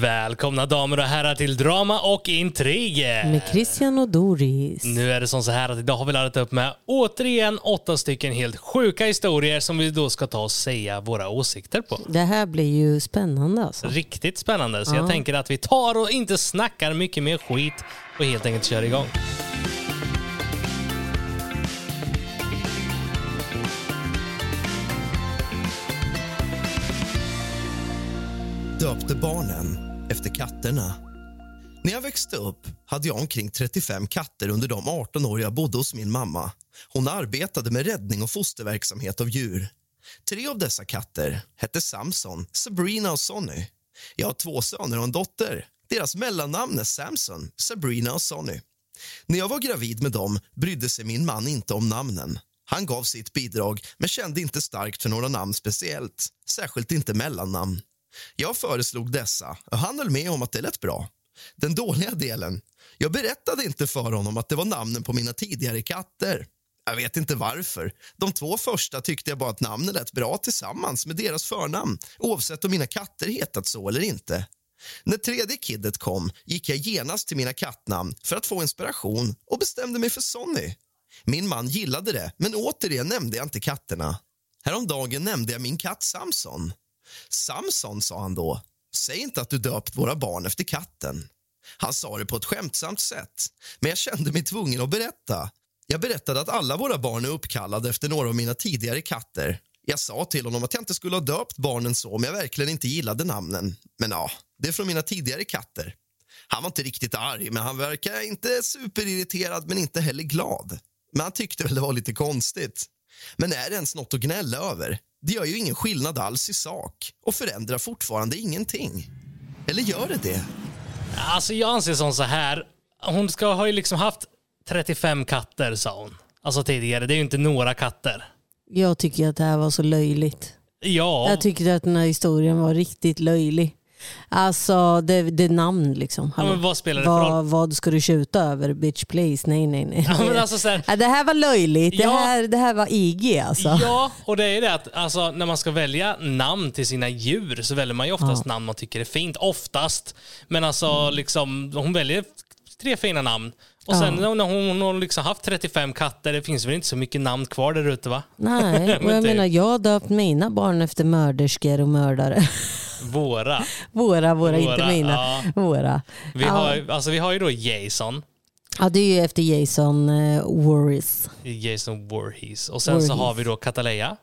Välkomna damer och herrar till Drama och Intriger. Med Christian och Doris. Nu är det som så här att idag har vi laddat upp med återigen åtta stycken helt sjuka historier som vi då ska ta och säga våra åsikter på. Det här blir ju spännande alltså. Riktigt spännande, så jag tänker att vi tar och inte snackar mycket mer skit och helt enkelt kör igång. döpte barnen efter katterna. När jag växte upp hade jag omkring 35 katter under de 18 år jag bodde hos min mamma. Hon arbetade med räddning och fosterverksamhet av djur. Tre av dessa katter hette Samson, Sabrina och Sonny. Jag har två söner och en dotter. Deras mellannamn är Samson, Sabrina och Sonny. När jag var gravid med dem brydde sig min man inte om namnen. Han gav sitt bidrag men kände inte starkt för några namn speciellt, särskilt inte mellannamn. Jag föreslog dessa och han höll med om att det lät bra. Den dåliga delen, jag berättade inte för honom att det var namnen på mina tidigare katter. Jag vet inte varför. De två första tyckte jag bara att namnen lät bra tillsammans med deras förnamn oavsett om mina katter hetat så eller inte. När tredje kiddet kom gick jag genast till mina kattnamn för att få inspiration och bestämde mig för Sonny. Min man gillade det, men återigen nämnde jag inte katterna. Häromdagen nämnde jag min katt Samson. Samson, sa han då, säg inte att du döpt våra barn efter katten. Han sa det på ett skämtsamt sätt, men jag kände mig tvungen att berätta. Jag berättade att alla våra barn är uppkallade efter några av mina tidigare katter. Jag sa till honom att jag inte skulle ha döpt barnen så om jag verkligen inte gillade namnen. Men ja, det är från mina tidigare katter. Han var inte riktigt arg, men han verkar inte superirriterad men inte heller glad. Men han tyckte väl det var lite konstigt. Men är det ens något att gnälla över? Det gör ju ingen skillnad alls i sak och förändrar fortfarande ingenting. Eller gör det det? Alltså jag anser som så här, hon ska ha ju liksom haft 35 katter sa hon. Alltså tidigare, det är ju inte några katter. Jag tycker att det här var så löjligt. Ja, Jag tyckte att den här historien var riktigt löjlig. Alltså det, det är namn liksom. ja, vad spelar det för roll? vad, vad ska du skjuta över? Bitch please. Nej nej nej. Ja, men alltså så här, Ja, det här var löjligt. Det, Ja. här, det här var IG alltså. Ja, och det är det att alltså, när man ska välja namn till sina djur så väljer man ju oftast namn man tycker är fint. Oftast. Men alltså, Mm. liksom, hon väljer tre fina namn. Och sen när hon, hon har liksom haft 35 katter, det finns väl inte så mycket namn kvar där ute va? Nej, och jag det- menar jag har döpt mina barn efter mörderskor och mördare. Våra. Våra, våra, inte Våra, mina. ja. Våra. Vi, Ja. har, alltså, vi har ju då Jason, Ja, det är ju efter Jason uh, Warris. Jason Voorhees. Och sen så Voorhees. har vi då Cataleya.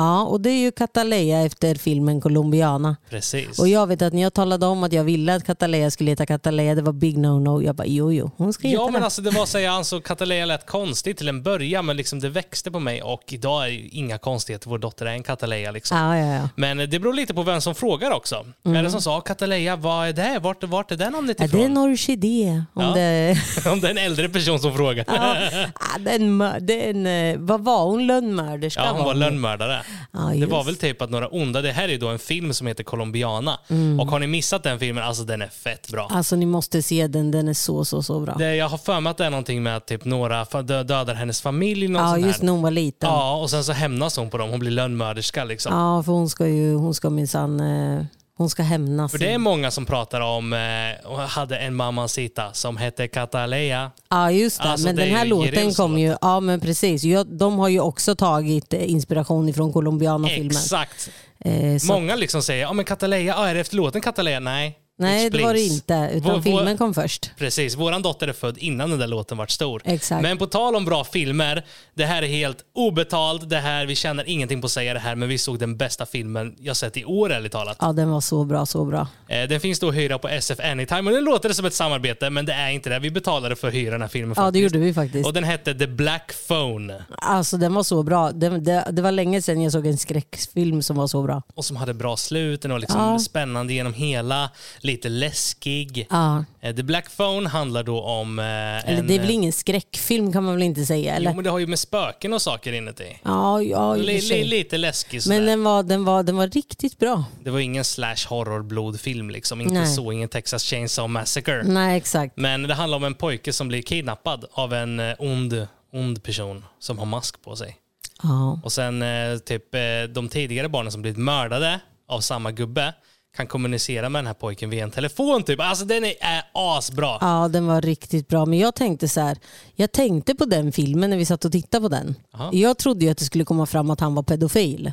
Ja, och det är ju Cataleya efter filmen Colombiana. Precis. Och jag vet att när jag talade om att jag ville att Cataleya skulle heta Cataleya, det var big no-no. Jag bara jo, jo, hon ska heta Ja men det. alltså det var så jag ansåg Cataleya lät konstigt till en början men liksom det växte på mig och idag är ju inga konstigheter. Vår dotter är en Cataleya liksom. Ja, ja, ja. Men det beror lite på vem som frågar också. Är det som sa Cataleya, vad är det? Vart, vart är det namnet det är ifrån? en orkidé. Om Ja. det, Om det är en äldre person som frågar. ja, ja, det är en, mör- det är en, eh, vad var hon? Lönnmörderska? Ja, hon var lönnmördare. Ja, det var väl typ att några onda, det här är då en film som heter Colombiana. Och har ni missat den filmen, alltså den är fett bra. Alltså ni måste se den, den är så, så, så bra. Det, jag har för mig att det är någonting med att typ några dödar hennes familj. Någon Ja, just när hon var liten. Ja, Ja, och sen så hämnas hon på dem. Hon blir lönnmörderska liksom. för hon ska ju, hon ska minsann, eh, hon ska hämnas. För det är många som pratar om, eh, hade en mamacita som hette Cataleya. Ja just det, Alltså, men det den är här ju låten kom låt. ju, ja men precis, ja, de har ju också tagit eh, inspiration ifrån Colombiana-filmen. Exakt. Eh, så, Många liksom säger, ja men Cataleya, ah, är det efter låten Cataleya? Nej. Nej det var det inte, utan Vår- filmen kom först. Precis, våran dotter är född innan den där låten vart stor. Exakt. Men på tal om bra filmer, det här är helt obetalt, det här, vi tjänar ingenting på att säga det här, men vi såg den bästa filmen jag sett i år ärligt talat. Ja den var så bra, så bra. Eh, Den finns då att hyra på SF Anytime och den låter som ett samarbete, men det är inte det. Vi betalade för att hyra den här filmen Ja det faktiskt. gjorde vi faktiskt. Och den hette The Black Phone Alltså den var så bra. Det, det, det var länge sedan jag såg en skräckfilm som var så bra. och som hade bra slut. Den var liksom Ja. spännande genom hela, lite läskig. Ja. Eh, The Black Phone handlar då om eh, Eller en... det är väl ingen skräckfilm kan man väl inte säga? Eller? Jo, men det har ju med spöken och saker inuti. Ja, ja i och Li, för sig. li, lite läskig sådär. Men den var, den, var, den var riktigt bra. Det var ingen slash horror blodfilm liksom. Inte Nej. så, ingen Texas Chainsaw Massacre. Nej exakt. Men det handlar om en pojke som blir kidnappad av en eh, ond, ond person som har mask på sig. Ja. Och sen eh, typ eh, de tidigare barnen som blivit mördade av samma gubbe kan kommunicera med den här pojken via en telefon. Typ. Alltså den är, är asbra. Ja, den var riktigt bra. Men jag tänkte så här, jag tänkte på den filmen när vi satt och tittade på den. Aha. Jag trodde ju att det skulle komma fram att han var pedofil.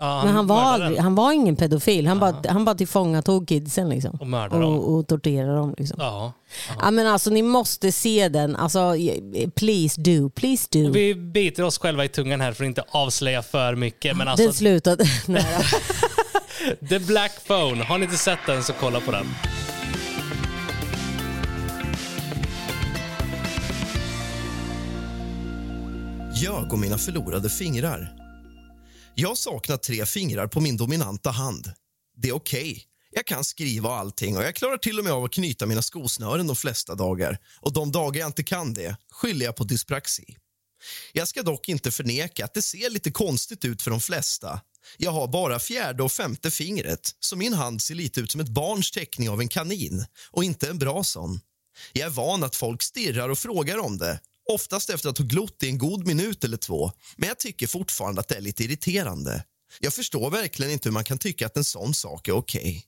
Ja, Men han var, aldrig, han var ingen pedofil. Han bara, han bara tillfångatog kidsen liksom. Och mördar dem. och, och torterade dem. Liksom. Ja. Ja, men alltså, ni måste se den. Alltså, please do. Please do. Vi biter oss själva i tungan här för att inte avslöja för mycket. Men alltså, Den slutade... The Black Phone. Har ni inte sett den så kolla på den. Jag och mina förlorade fingrar. Jag saknar tre fingrar på min dominanta hand. Det är okej. Jag kan skriva och allting och jag klarar till och med av att knyta mina skosnören de flesta dagar. Och de dagar jag inte kan det skyller jag på dyspraxi. Jag ska dock inte förneka att det ser lite konstigt ut för de flesta. Jag har bara fjärde och femte fingret, så min hand ser lite ut som ett barns teckning av en kanin och inte en bra sån. Jag är van att folk stirrar och frågar om det, oftast efter att ha glott i en god minut eller två, men jag tycker fortfarande att det är lite irriterande. Jag förstår verkligen inte hur man kan tycka att en sån sak är okej.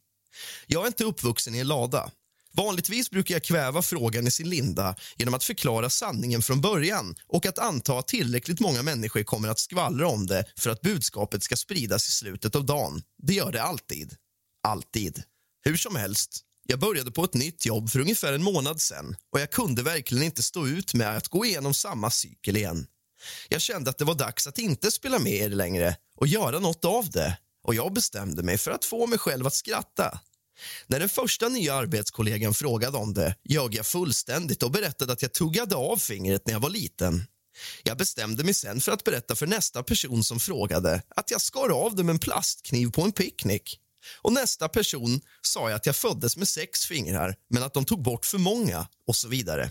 Jag är inte uppvuxen i en lada. Vanligtvis brukar jag kväva frågan i sin linda genom att förklara sanningen från början och att anta att tillräckligt många människor kommer att skvallra om det för att budskapet ska spridas i slutet av dagen. Det gör det alltid. Alltid. Hur som helst, jag började på ett nytt jobb för ungefär en månad sen och jag kunde verkligen inte stå ut med att gå igenom samma cykel igen. Jag kände att det var dags att inte spela med er längre och göra något av det. Och jag bestämde mig för att få mig själv att skratta. När den första nya arbetskollegan frågade om det ljög jag fullständigt och berättade att jag tuggade av fingret när jag var liten. Jag bestämde mig sen för att berätta för nästa person som frågade att jag skar av det med en plastkniv på en picknick. Och nästa person sa jag att jag föddes med sex fingrar men att de tog bort för många och så vidare.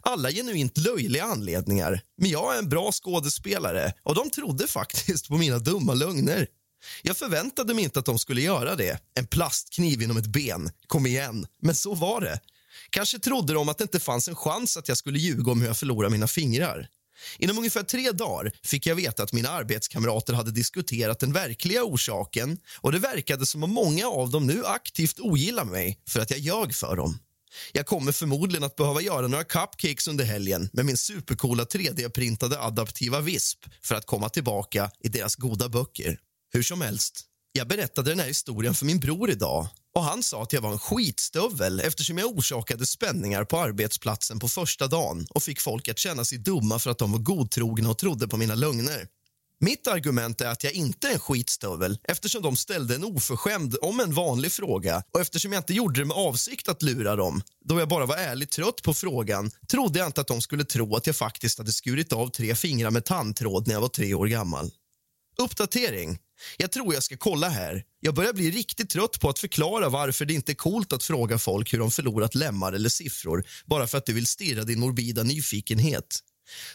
Alla genuint löjliga anledningar, men jag är en bra skådespelare och de trodde faktiskt på mina dumma lögner. Jag förväntade mig inte att de skulle göra det. En plastkniv inom ett ben. Kom igen. Men så var det. Kanske trodde de att det inte fanns en chans att jag skulle ljuga om hur jag förlorade mina fingrar. Inom ungefär tre dagar fick jag veta att mina arbetskamrater hade diskuterat den verkliga orsaken och det verkade som om många av dem nu aktivt ogillar mig för att jag ljög för dem. Jag kommer förmodligen att behöva göra några cupcakes under helgen med min supercoola 3D-printade adaptiva visp för att komma tillbaka i deras goda böcker. Hur som helst, jag berättade den här historien för min bror idag och han sa att jag var en skitstövel eftersom jag orsakade spänningar på arbetsplatsen på första dagen och fick folk att känna sig dumma för att de var godtrogna och trodde på mina lögner. Mitt argument är att jag inte är en skitstövel eftersom de ställde en oförskämd, om en vanlig fråga och eftersom jag inte gjorde det med avsikt att lura dem då jag bara var ärligt trött på frågan trodde jag inte att de skulle tro att jag faktiskt hade skurit av tre fingrar med tandtråd när jag var tre år gammal. Uppdatering. Jag tror jag ska kolla här. Jag börjar bli riktigt trött på att förklara varför det inte är coolt att fråga folk hur de förlorat lemmar eller siffror bara för att du vill stirra din morbida nyfikenhet.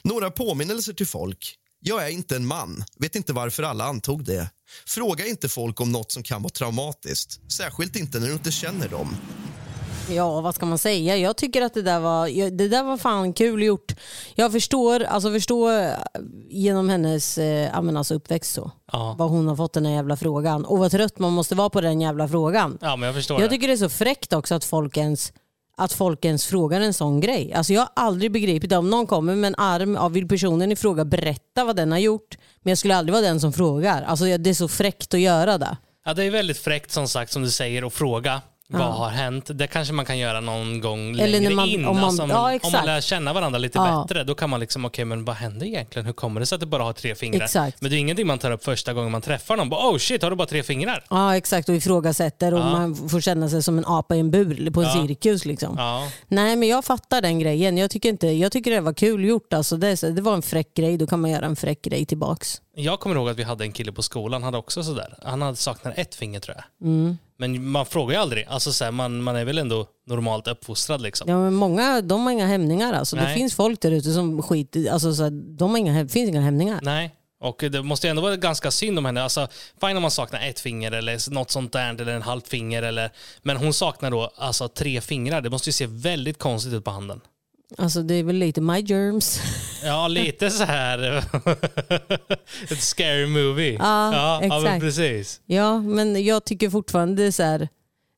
Några påminnelser till folk. Jag är inte en man. Vet inte varför alla antog det. Fråga inte folk om något som kan vara traumatiskt. Särskilt inte när du inte känner dem. Ja, vad ska man säga? Jag tycker att det där var, det där var fan kul gjort. Jag förstår, alltså förstår eh, genom hennes eh, alltså uppväxt så. Ja. Vad hon har fått den här jävla frågan. Och vad trött man måste vara på den jävla frågan. ja, men jag förstår Jag det. tycker det är så fräckt också att folk ens att folk ens frågar en sån grej. Alltså jag har aldrig begripit det. Om någon kommer med en arm, ja, vill personen i fråga berätta vad den har gjort? Men jag skulle aldrig vara den som frågar. Alltså det är så fräckt att göra det. Ja, det är väldigt fräckt som sagt som du säger att fråga vad har hänt. Det kanske man kan göra någon gång Eller längre man- in. om man- alltså, om, ja, om man lär känna varandra lite Ja. bättre, då kan man liksom, okej men vad händer egentligen? Hur kommer det sig att du bara har tre fingrar? Exakt. Men det är ingenting man tar upp första gången man träffar någon. Bara, oh shit, har du bara tre fingrar? Ja exakt och ifrågasätter och Ja. man får känna sig som en apa i en bur på en Ja. cirkus. Liksom. Nej men jag fattar den grejen. Jag tycker, inte, jag tycker det var kul gjort. Alltså det, det var en fräck grej, då kan man göra en fräck grej tillbaks. Jag kommer ihåg att vi hade en kille på skolan, han hade också sådär. Han hade saknat ett finger tror jag. Mm. Men man frågar ju aldrig. Alltså, så här, man, man är väl ändå normalt uppfostrad liksom. Ja, men många de har inga hämningar. Alltså. Det finns folk där ute som skiter alltså, så här, de har inga, finns inga hämningar. Nej, och det måste ju ändå vara ganska synd om henne. Alltså, fine om man saknar ett finger eller något sånt där, eller en halvt finger. Eller, men hon saknar då alltså tre fingrar. Det måste ju se väldigt konstigt ut på handen. Alltså, det är väl lite my germs. Ja, lite så här. Ett scary movie. Ja, ja, men exakt. precis. Ja, men jag tycker fortfarande det är så här,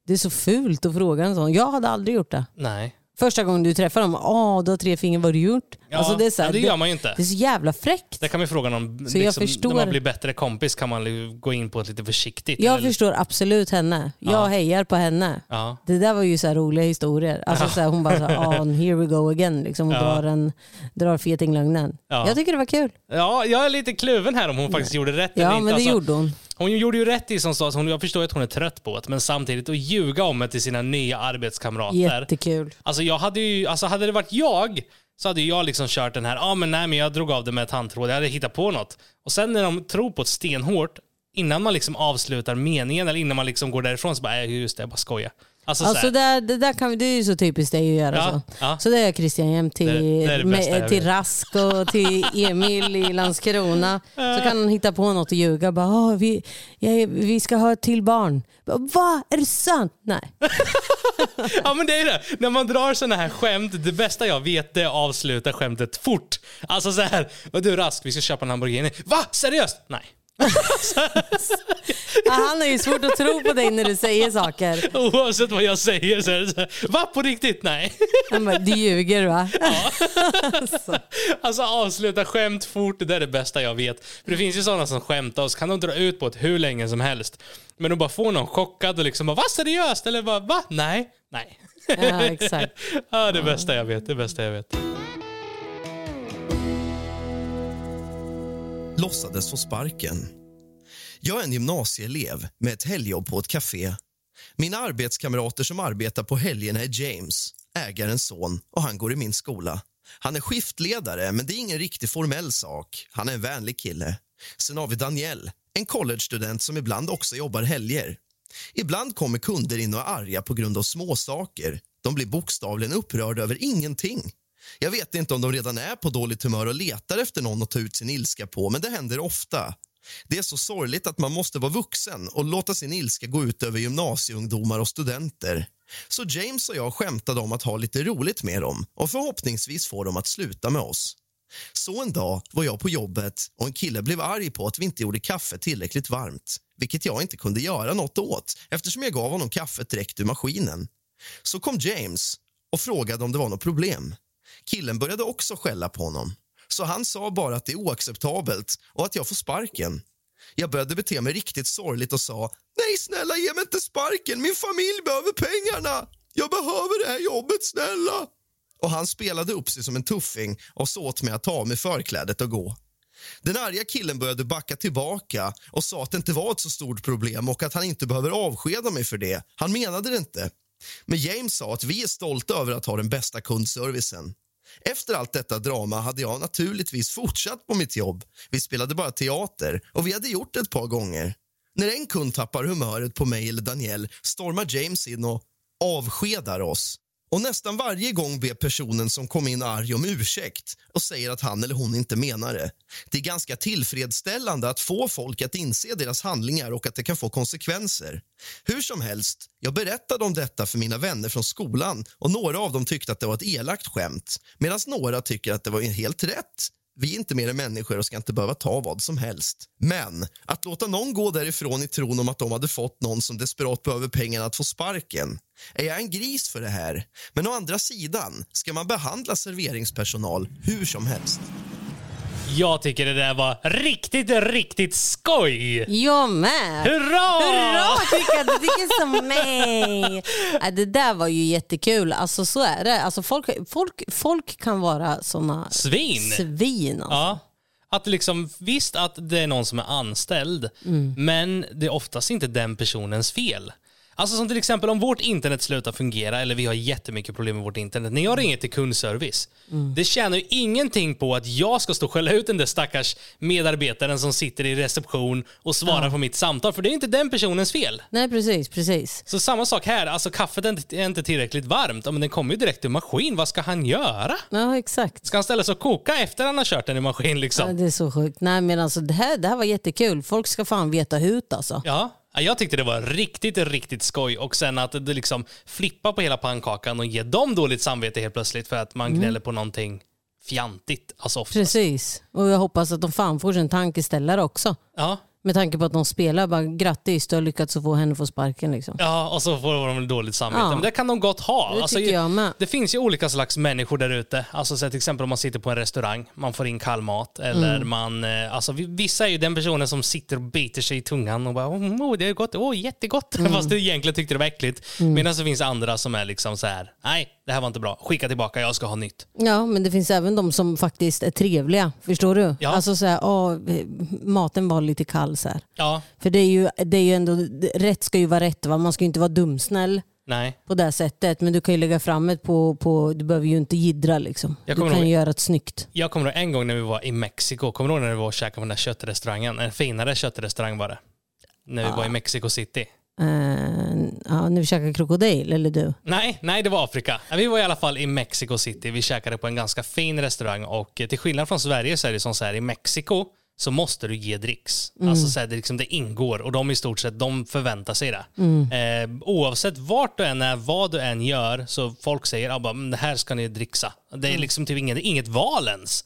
det är så fult att fråga en sån. Jag hade aldrig gjort det. Nej. Första gången du träffar dem, åh du har tre fingrar, vad har du gjort? Ja, alltså det, är så här, ja, det gör man ju inte. det är så jävla fräckt. Det kan vi fråga någon. Så jag Liksom, förstår- När man blir bättre kompis kan man gå in på ett lite försiktigt. Jag eller- förstår absolut henne. Jag Ja. hejar på henne. Ja. Det där var ju så roliga historier. Alltså så här, hon bara så här, oh, here we go again. Liksom, och Ja. drar, en, drar fetinglögnen. Ja. Jag tycker det var kul. ja, jag är lite kluven här om hon faktiskt gjorde rätt eller Ja, inte. men det Alltså, gjorde hon. Hon gjorde ju rätt i som sa, att hon, jag förstår att hon är trött på det, men samtidigt att ljuga om det till sina nya arbetskamrater. Jättekul. Alltså, jag hade ju, alltså hade det varit jag så hade jag liksom kört den här, ah, men nej men jag drog av det med tandtråd, jag hade hittat på något. Och sen när de tror på ett stenhårt, innan man liksom avslutar meningen eller innan man liksom går därifrån så bara, äh, just det, jag bara skojar. Alltså, så Alltså här, det, där kan vi, det är ju så typiskt dig att göra Ja, så. ja. Så det gör Christian jämt till, Det- det är det med, till. Rask och till Emil i Landskrona. Så kan han hitta på något och ljuga. Bara, "Åh, vi, jag, vi ska ha ett till barn. Va? Är det sant? Nej. ja men det är det. När man drar såna här skämt, det bästa jag vet det är att avsluta skämtet fort. Alltså så här, "Vad du Rask, vi ska köpa en Lamborghini. Va? Seriöst? Nej. Ja, Han har ju svårt att tro på dig när du säger saker. Oavsett vad jag säger så är det så här, va? På riktigt? Nej. Han bara, du ljuger va? Alltså avsluta skämt fort, det där är det bästa jag vet. För det finns ju sådana som skämtar och så kan de dra ut på det hur länge som helst. Men de bara får någon chockad och liksom bara, va seriöst? Eller bara, va? Nej. Nej. Ja, exakt. Ja, det bästa jag vet, det bästa jag vet. Låtsades få sparken. Jag är en gymnasieelev med ett helgjobb på ett café. Mina arbetskamrater som arbetar på helgerna är James, ägarens son, och han går i min skola. Han är skiftledare, men det är ingen riktig formell sak. Han är en vänlig kille. Sen har vi Daniel, en collegestudent som ibland också jobbar helger. Ibland kommer kunder in och är arga på grund av småsaker. De blir bokstavligen upprörda över ingenting. Jag vet inte om de redan är på dåligt humör och letar efter någon att ta ut sin ilska på, men det händer ofta. Det är så sorgligt att man måste vara vuxen och låta sin ilska gå ut över gymnasieungdomar och studenter. Så James och jag skämtade om att ha lite roligt med dem och förhoppningsvis få dem att sluta med oss. Så en dag var jag på jobbet och en kille blev arg på att vi inte gjorde kaffe tillräckligt varmt vilket jag inte kunde göra något åt eftersom jag gav honom kaffet direkt ur maskinen. Så kom James och frågade om det var något problem. Killen började också skälla på honom. Så han sa bara att det är oacceptabelt och att jag får sparken. Jag började bete mig riktigt sorgligt och sa Nej snälla ge mig inte sparken, min familj behöver pengarna. Jag behöver det här jobbet snälla. Och han spelade upp sig som en tuffing och så åt mig att ta av mig förklädet och gå. Den arga killen började backa tillbaka och sa att det inte var ett så stort problem och att han inte behöver avskeda mig för det. Han menade det inte. Men James sa att vi är stolta över att ha den bästa kundservicen. Efter allt detta drama hade jag naturligtvis fortsatt på mitt jobb. Vi spelade bara teater och vi hade gjort det ett par gånger. När en kund tappar humöret på mig eller Daniel stormar James in och avskedar oss. Och nästan varje gång ber personen som kom in arg om ursäkt och säger att han eller hon inte menar det. Det är ganska tillfredsställande att få folk att inse deras handlingar och att det kan få konsekvenser. Hur som helst, jag berättade om detta för mina vänner från skolan och några av dem tyckte att det var ett elakt skämt medan några tycker att det var helt rätt. Vi är inte mer än människor och ska inte behöva ta vad som helst. Men att låta någon gå därifrån i tron om att de hade fått någon som desperat behöver pengarna att få sparken. Är jag en gris för det här? Men å andra sidan ska man behandla serveringspersonal hur som helst. Jag tycker det där var riktigt, riktigt skoj! Jag med. Hurra! Hurra tycker jag, du tycker som mig. Det där var ju jättekul. Alltså så är det. Alltså, folk, folk, folk kan vara såna Svin. svin alltså. Ja. Att liksom, visst att det är någon som är anställd, Mm. men det är oftast inte den personens fel. Alltså som till exempel om vårt internet slutar fungera eller vi har jättemycket problem med vårt internet. När jag ringer till kundservice, Mm. det tjänar ju ingenting på att jag ska stå och skälla ut den där stackars medarbetaren som sitter i reception och svarar på mitt samtal. För det är inte den personens fel. Nej precis, precis. Så samma sak här, alltså kaffet är inte, tillräckligt varmt. Ja, men den kommer ju direkt ur maskin, vad ska han göra? Ja exakt. Ska han ställa sig och koka efter han har kört den i maskin Ja, liksom? det är så sjukt. Nej men alltså det här, det här var jättekul. Folk ska fan veta hut alltså. Ja, Ja, jag tyckte det var riktigt, riktigt skoj. Och sen att det liksom flippa på hela pannkakan och ge dem dåligt samvete helt plötsligt för att man gnäller på någonting fjantigt. Alltså oftast. Precis. Och jag hoppas att de fan får sin tankeställare också. Ja. Med tanke på att de spelar, bara grattis du har lyckats att få henne få sparken. Liksom. ja, och så får de dåligt samvete. Ja. Men det kan de gott ha. Det Alltså, jag med. Det finns ju olika slags människor där ute. Alltså, så till exempel om man sitter på en restaurang, man får in kall mat. Eller Mm. man, eh, alltså, vi- vissa är ju den personen som sitter och biter sig i tungan och bara oh, det är gott, oh, jättegott. Mm. Fast du egentligen tyckte det var äckligt. Medan så finns andra som är liksom så här, nej det här var inte bra, skicka tillbaka, jag ska ha nytt. Ja, men det finns även de som faktiskt är trevliga. Förstår du? Ja. Alltså så här, åh, eh, maten var lite kall. Så här. Ja, För det är, ju, det är ju ändå, rätt ska ju vara rätt. Va? Man ska ju inte vara dumsnäll nej. på det sättet. Men du kan ju lägga fram ett på, på du behöver ju inte jiddra liksom. Du kan ihåg- göra ett snyggt. Jag kommer ihåg en gång när vi var i Mexiko, kommer du ihåg när vi var och käkade på den där köttrestaurangen? En finare köttrestaurang var det. När vi var i Mexico City. Eh, ja, när vi käkade krokodil, eller du? Nej, nej, det var Afrika. Vi var i alla fall i Mexico City. Vi käkade på en ganska fin restaurang och eh, till skillnad från Sverige så är det som så här i Mexiko så måste du ge dricks. Alltså så här, det, liksom, det ingår och de i stort sett de förväntar sig det. Eh, oavsett vart du än är, vad du än gör, så folk säger att det här ska ni dricksa. Det är liksom typ inget, inget val ens.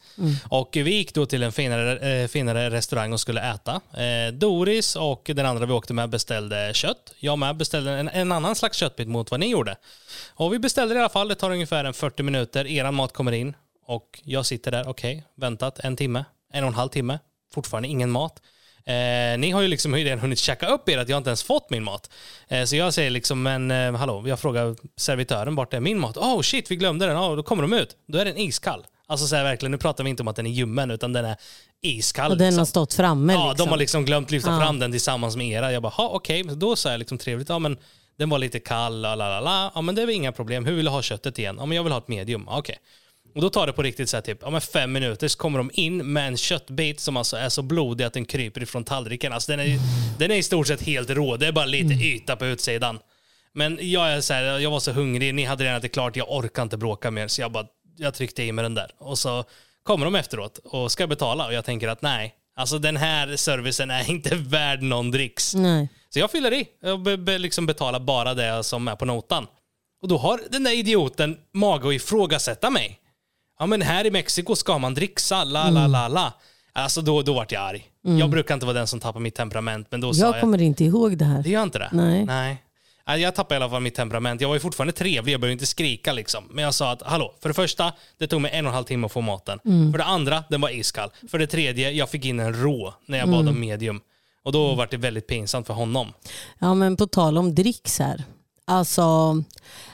Och vi gick då till en finare, eh, finare restaurang och skulle äta. Eh, Doris och den andra vi åkte med beställde kött. Jag med beställde en, en annan slags köttbit mot vad ni gjorde. Och vi beställde i alla fall. Det tar ungefär en 40 minuter. Eran mat kommer in och jag sitter där, okej, väntat en timme, en och en halv timme, fortfarande ingen mat. Eh, ni har ju liksom redan hunnit checka upp er att jag inte ens fått min mat. Eh, så jag säger liksom, men eh, hallå, jag frågar servitören vart är min mat? Oh shit, vi glömde den. Oh, då kommer de ut. Då är den iskall. Alltså så här, verkligen, nu pratar vi inte om att den är ljummen, utan den är iskall. Och den liksom. har stått framme. Ja, liksom. de har liksom glömt lyfta Ja. fram den tillsammans med era. Jag bara, okej, Men då sa jag liksom trevligt, ja men den var lite kall, la la la. Ja men det är väl inga problem. Hur vill du ha köttet igen? Ja men jag vill ha ett medium. Ja, Okej. Och då tar det på riktigt så här, typ, ja fem minuter så kommer de in med en köttbit som alltså är så blodig att den kryper ifrån tallriken. Alltså den är, den är i stort sett helt rå. Det är bara lite yta på utsidan. Men jag är så här, jag var så hungrig, ni hade redan ätit klart, jag orkar inte bråka mer. Så jag bara, jag tryckte i mig den där. Och så kommer de efteråt och ska betala och jag tänker att nej, alltså den här servicen är inte värd någon dricks. Nej. Så jag fyller i och be, be, liksom betalar bara det som är på notan. Och då har den där idioten mage att ifrågasätta mig. Ja men här i Mexiko ska man dricksa, la la la la. Alltså då, då vart jag arg. Jag brukar inte vara den som tappar mitt temperament, men då sa jag... Jag kommer inte ihåg det här. Det gör inte det? Nej. Nej. Jag tappade i alla fall mitt temperament. Jag var ju fortfarande trevlig, jag behövde inte skrika liksom. Men jag sa att, hallå, för det första, det tog mig en och en halv timme att få maten. Mm. För det andra, den var iskall. För det tredje, jag fick in en rå när jag bad Mm. om medium. Och då var det väldigt pinsamt för honom. Ja men på tal om dricks här. Alltså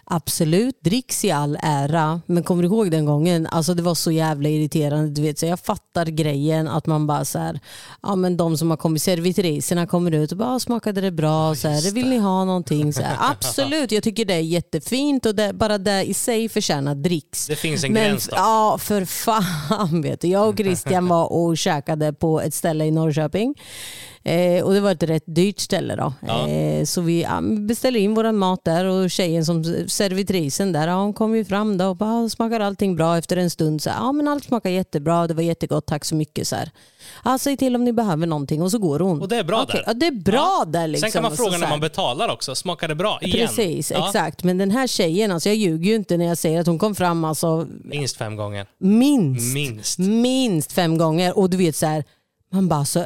absolut, dricks i all ära. Men kommer du ihåg den gången? Alltså det var så jävla irriterande. Du vet, så jag fattar grejen att man bara så här, ja men de som har kommit, servitriserna kommer ut och bara "Ah, smakade det bra? Så här, vill ni ha någonting? Så här, absolut, jag tycker det är jättefint och det, bara det i sig förtjänar dricks. Det finns en Men gräns då. ja, för fan vet du. Jag och Christian var och käkade på ett ställe i Norrköping. Eh, och det var ett rätt dyrt ställe då. Ja. Eh, så vi ja, beställde in våran mat där och tjejen som servitrisen där, ja, hon kom ju fram då och bara, "Ah, smakar allting bra efter en stund? Så, ja men allt smakar jättebra, det var jättegott, tack så mycket. Så här. Ja, säg till om ni behöver någonting och så går hon. Och det är bra Okej, där. Ja, det är bra där liksom. Sen kan man Och så fråga så när man betalar också, smakar det bra? Igen. Precis, Ja, exakt. Men den här tjejen, alltså jag ljuger ju inte när jag säger att hon kom fram alltså, Minst fem gånger. minst, Minst. minst fem gånger. Och du vet så här, man bara så, eh,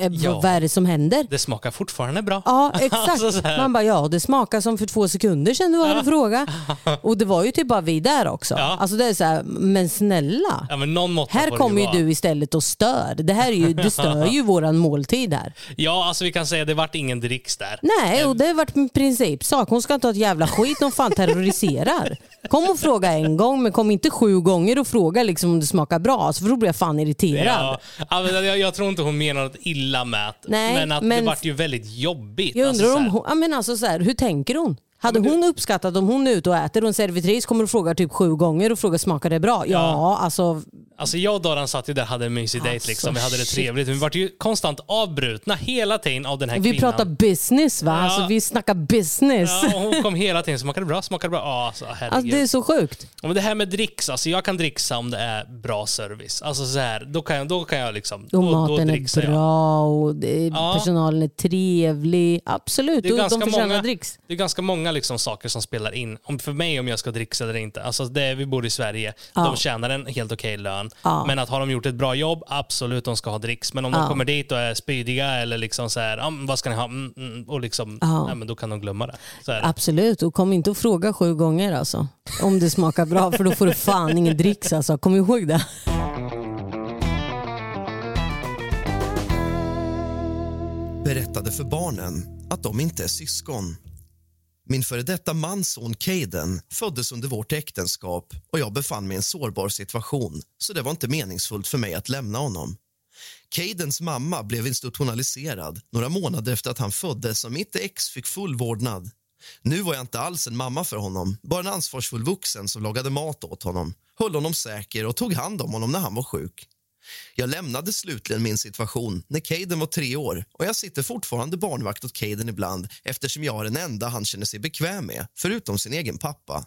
eh, Ja. vad är det som händer? Det smakar fortfarande bra. Ja exakt. Alltså så här. man bara ja det smakar som för två sekunder sedan du hade frågat. Och det var ju typ bara vi där också. Ja. Alltså det är så här, men snälla. Ja, men någon måtta Här får det kommer ju vara. du istället och stör. Det här är ju, du stör ju våran måltid här. Ja, alltså vi kan säga det vart ingen dricks där. Nej, och det har varit en principsak. Hon ska inte ha ett jävla skit hon fan terroriserar. Kom och fråga en gång, men kom inte sju gånger och fråga liksom om det smakar bra, så för då blir jag fan irriterad. Ja, ja, men jag, jag tror inte hon menar något illa med det. Nej, men att men- det vart ju väldigt jobbigt. Jag Alltså, undrar så om här. hon, ja, men alltså så här, hur tänker hon? Hade hon uppskattat om hon är ute och äter och en servitris kommer och frågar typ sju gånger och frågar smakar det bra? Ja, alltså Alltså jag och Doran satt ju där och hade en mysig dejt. Alltså, Liksom. Vi hade det shit. trevligt. Men vi var ju konstant avbrutna hela tiden av den här Vi kvinnan. pratar business va? Ja. Alltså, vi snackar business. Ja, och hon kom hela tiden. Smakar det bra? Smakar det bra? Ja, alltså, herregud. Alltså, det är så sjukt. Och men det här med dricks, alltså jag kan dricksa om det är bra service. Alltså så här, då kan jag, då kan jag liksom... Och då, maten då är bra och det Ja. personalen är trevlig. Absolut, Det är ganska de förtjänar många- dricks. Det är ganska många liksom saker som spelar in. Om för mig om jag ska dricksa eller inte. Alltså det, vi bor i Sverige. Ja. De tjänar en helt okej lön. Ja. Men att har de gjort ett bra jobb, absolut de ska ha dricks. Men om de Ja. kommer dit och är spydiga eller liksom så här, "Ja, men vad ska ni ha? Mm, mm, och liksom, Ja. nej, men då kan de glömma det. Så är det. Absolut, och kom inte och fråga sju gånger alltså. Om det smakar bra, för då får du fan ingen dricks alltså. Kom ihåg det. berättade för barnen att de inte är syskon. Min före detta mans son Caden föddes under vårt äktenskap och jag befann mig i en sårbar situation så det var inte meningsfullt för mig att lämna honom. Cadens mamma blev institutionaliserad några månader efter att han föddes och mitt ex fick full vårdnad. Nu var jag inte alls en mamma för honom, bara en ansvarsfull vuxen som lagade mat åt honom, höll honom säker och tog hand om honom när han var sjuk. Jag lämnade slutligen min situation när Caden var tre år och jag sitter fortfarande barnvakt åt Caden ibland eftersom jag är den enda han känner sig bekväm med, förutom sin egen pappa.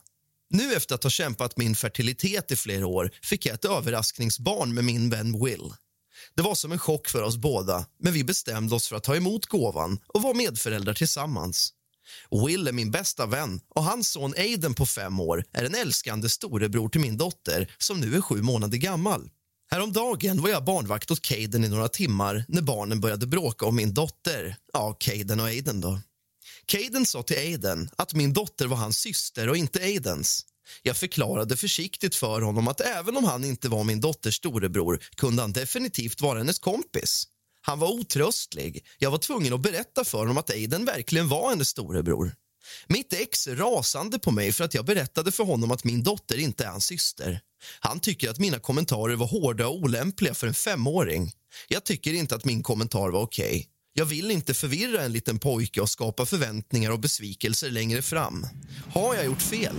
Nu efter att ha kämpat min fertilitet i flera år fick jag ett överraskningsbarn med min vän Will. Det var som en chock för oss båda, men vi bestämde oss för att ta emot gåvan och vara medföräldrar tillsammans. Will är min bästa vän och hans son Aiden på fem år är en älskande storebror till min dotter som nu är sju månader gammal. Häromdagen var jag barnvakt åt Caden i några timmar när barnen började bråka om min dotter. Ja, Caden och Aiden då. Caden sa till Aiden att min dotter var hans syster och inte Aidens. Jag förklarade försiktigt för honom att även om han inte var min dotters storebror kunde han definitivt vara hennes kompis. Han var otröstlig. Jag var tvungen att berätta för honom att Aiden verkligen var hennes storebror. Mitt ex är rasande på mig för att jag berättade för honom att min dotter inte är hans syster. Han tycker att mina kommentarer var hårda och olämpliga för en femåring. Jag tycker inte att min kommentar var okej. Jag vill inte förvirra en liten pojke och skapa förväntningar och besvikelser längre fram. Har jag gjort fel?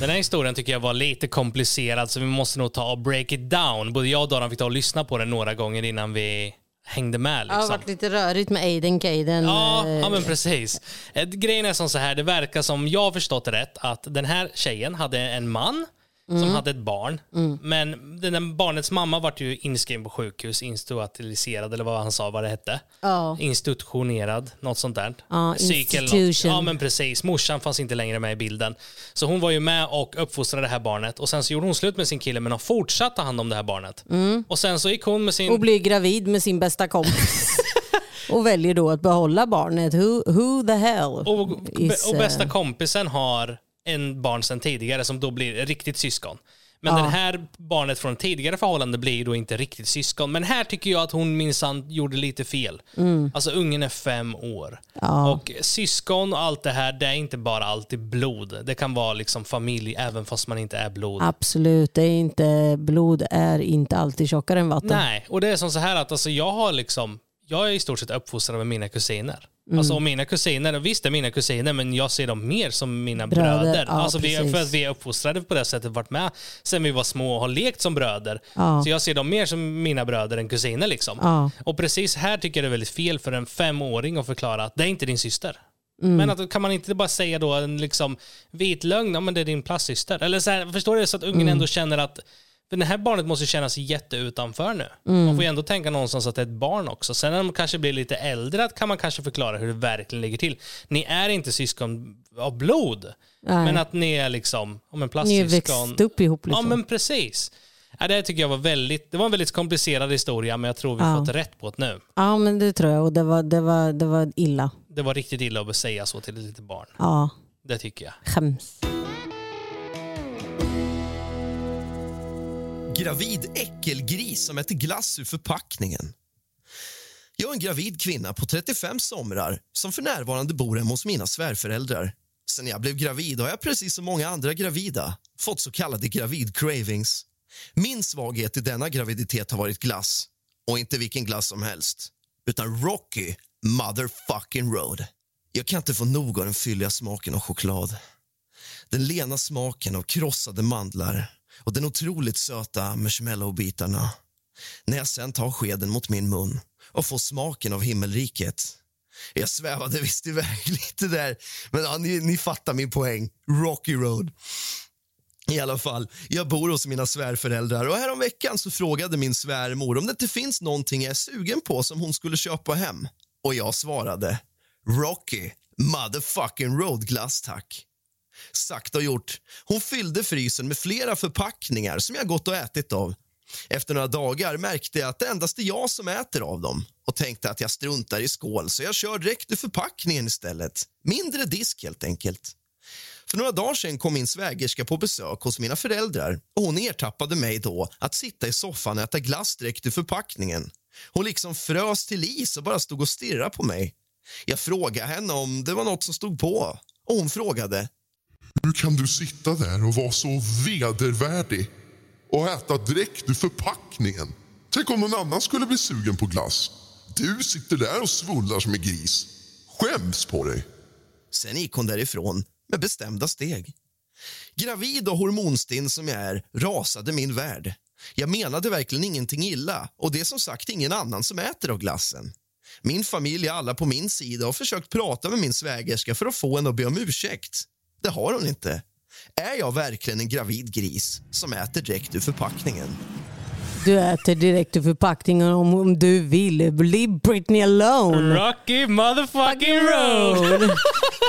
Den här historien tycker jag var lite komplicerad så vi måste nog ta och break it down. Både jag och Doran fick ta och lyssna på den några gånger innan vi hängde med. Det Liksom. har varit lite rörigt med Aiden Caden. Ja, eh, ja men precis. Grejen är som så här, det verkar som jag har förstått det rätt att den här tjejen hade en man Mm. som hade ett barn. Men den där barnets mamma vart ju inskriven på sjukhus, institutionaliserad eller vad han sa vad det hette. Ja. Institutionerad, något sånt där. Något. institution. Ja men precis, morsan fanns inte längre med i bilden. Så hon var ju med och uppfostrade det här barnet och sen så gjorde hon slut med sin kille men har fortsatt ta hand om det här barnet. Och sen så gick hon med sin... Och blir gravid med sin bästa kompis. och väljer då att behålla barnet. Who, who the hell Och, is, och eh, bästa kompisen har en barn sedan tidigare som då blir riktigt syskon. Men Ja. det här barnet från tidigare förhållande blir då inte riktigt syskon. Men här tycker jag att hon minsann gjorde lite fel. Alltså ungen är fem år. Mm. Ja. Och syskon och allt det här, det är inte bara alltid blod. Det kan vara liksom familj även fast man inte är blod. Absolut, det är inte, blod är inte alltid tjockare än vatten. Nej, och det är som så här att alltså, jag har liksom, jag är i stort sett uppfostrad med mina kusiner. Alltså och mina kusiner, visst är mina kusiner men jag ser dem mer som mina Bröder, bröder. ja, alltså vi, precis. för att vi är uppfostrade på det sättet, varit med sen vi var små och har lekt som bröder. Ja. Så jag ser dem mer som mina bröder än kusiner liksom. Ja. Och precis här tycker jag det är väldigt fel för en femåring att förklara att det är inte din syster. Mm. Men att, kan man inte bara säga då en liksom vit lögn, ja, men det är din plastsyster. Eller så här, förstår du? Så att ungen Mm. ändå känner att för det här barnet måste känna sig jätteutanför nu. Mm. Man får ju ändå tänka någonstans att det är ett barn också. Sen när de kanske blir lite äldre kan man kanske förklara hur det verkligen ligger till. Ni är inte syskon av blod, Nej. men att ni är liksom om en Ni har plastsyskon. växt upp ihop liksom. Ja men precis. Ja, det tycker jag var väldigt, det var en väldigt komplicerad historia men jag tror vi Ja. fått rätt på det nu. Ja men det tror jag och det var, det var, det var illa. Det var riktigt illa att säga så till ett litet barn. Ja, Det tycker jag. skäms. Gravid äckelgris som äter glass ur förpackningen. Jag är en gravid kvinna på 35 somrar som för närvarande bor hemma hos mina svärföräldrar. Sen jag blev gravid har jag precis som många andra gravida fått så kallade gravid-cravings. Min svaghet i denna graviditet har varit glass. Och inte vilken glass som helst, utan Rocky motherfucking Road. Jag kan inte få nog av den fylliga smaken av choklad. Den lena smaken av krossade mandlar och den otroligt söta marshmallowbitarna. När jag sen tar skeden mot min mun och får smaken av himmelriket. Jag svävade visst iväg lite där, men ja, ni, ni fattar min poäng. Rocky Road. I alla fall, jag bor hos mina svärföräldrar och häromveckan så frågade min svärmor om det inte finns någonting jag är sugen på som hon skulle köpa hem. Och jag svarade Rocky motherfucking roadglass, tack. Sagt och gjort. Hon fyllde frysen med flera förpackningar som jag gått och ätit av. Efter några dagar märkte jag att det endast är jag som äter av dem och tänkte att jag struntar i skål så jag kör direkt ur förpackningen istället. Mindre disk, helt enkelt. För några dagar sedan kom min svägerska på besök hos mina föräldrar och hon ertappade mig då att sitta i soffan och äta glass direkt ur förpackningen. Hon liksom frös till is och bara stod och stirrade på mig. Jag frågade henne om det var något som stod på och hon frågade hur kan du sitta där och vara så vedervärdig och äta direkt ur förpackningen? Tänk om någon annan skulle bli sugen på glass. Du sitter där och svullar som en gris. Skäms på dig. Sen gick hon därifrån med bestämda steg. Gravid och hormonstinn som jag är rasade min värld. Jag menade verkligen ingenting illa och det är som sagt ingen annan som äter av glassen. Min familj är alla på min sida och har försökt prata med min svägerska för att få henne att be om ursäkt. Det har hon inte. Är jag verkligen en gravid gris som äter direkt ur förpackningen? Du äter direkt ur förpackningen om, om du vill. Leave Britney alone. Rocky motherfucking road!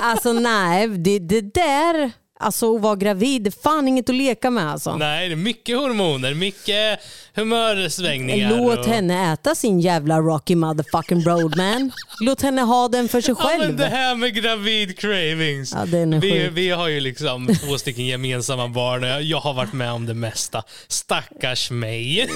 Alltså nej, det, det där, alltså att vara gravid, fan inget att leka med alltså. Nej, det är mycket hormoner, mycket humörsvängningar. Låt och... henne äta sin jävla Rocky motherfucking road man. Låt henne ha den för sig Ja, men själv. det här med gravid cravings. Ja, vi, vi har ju liksom två stycken gemensamma barn och jag, jag har varit med om det mesta. Stackars mig.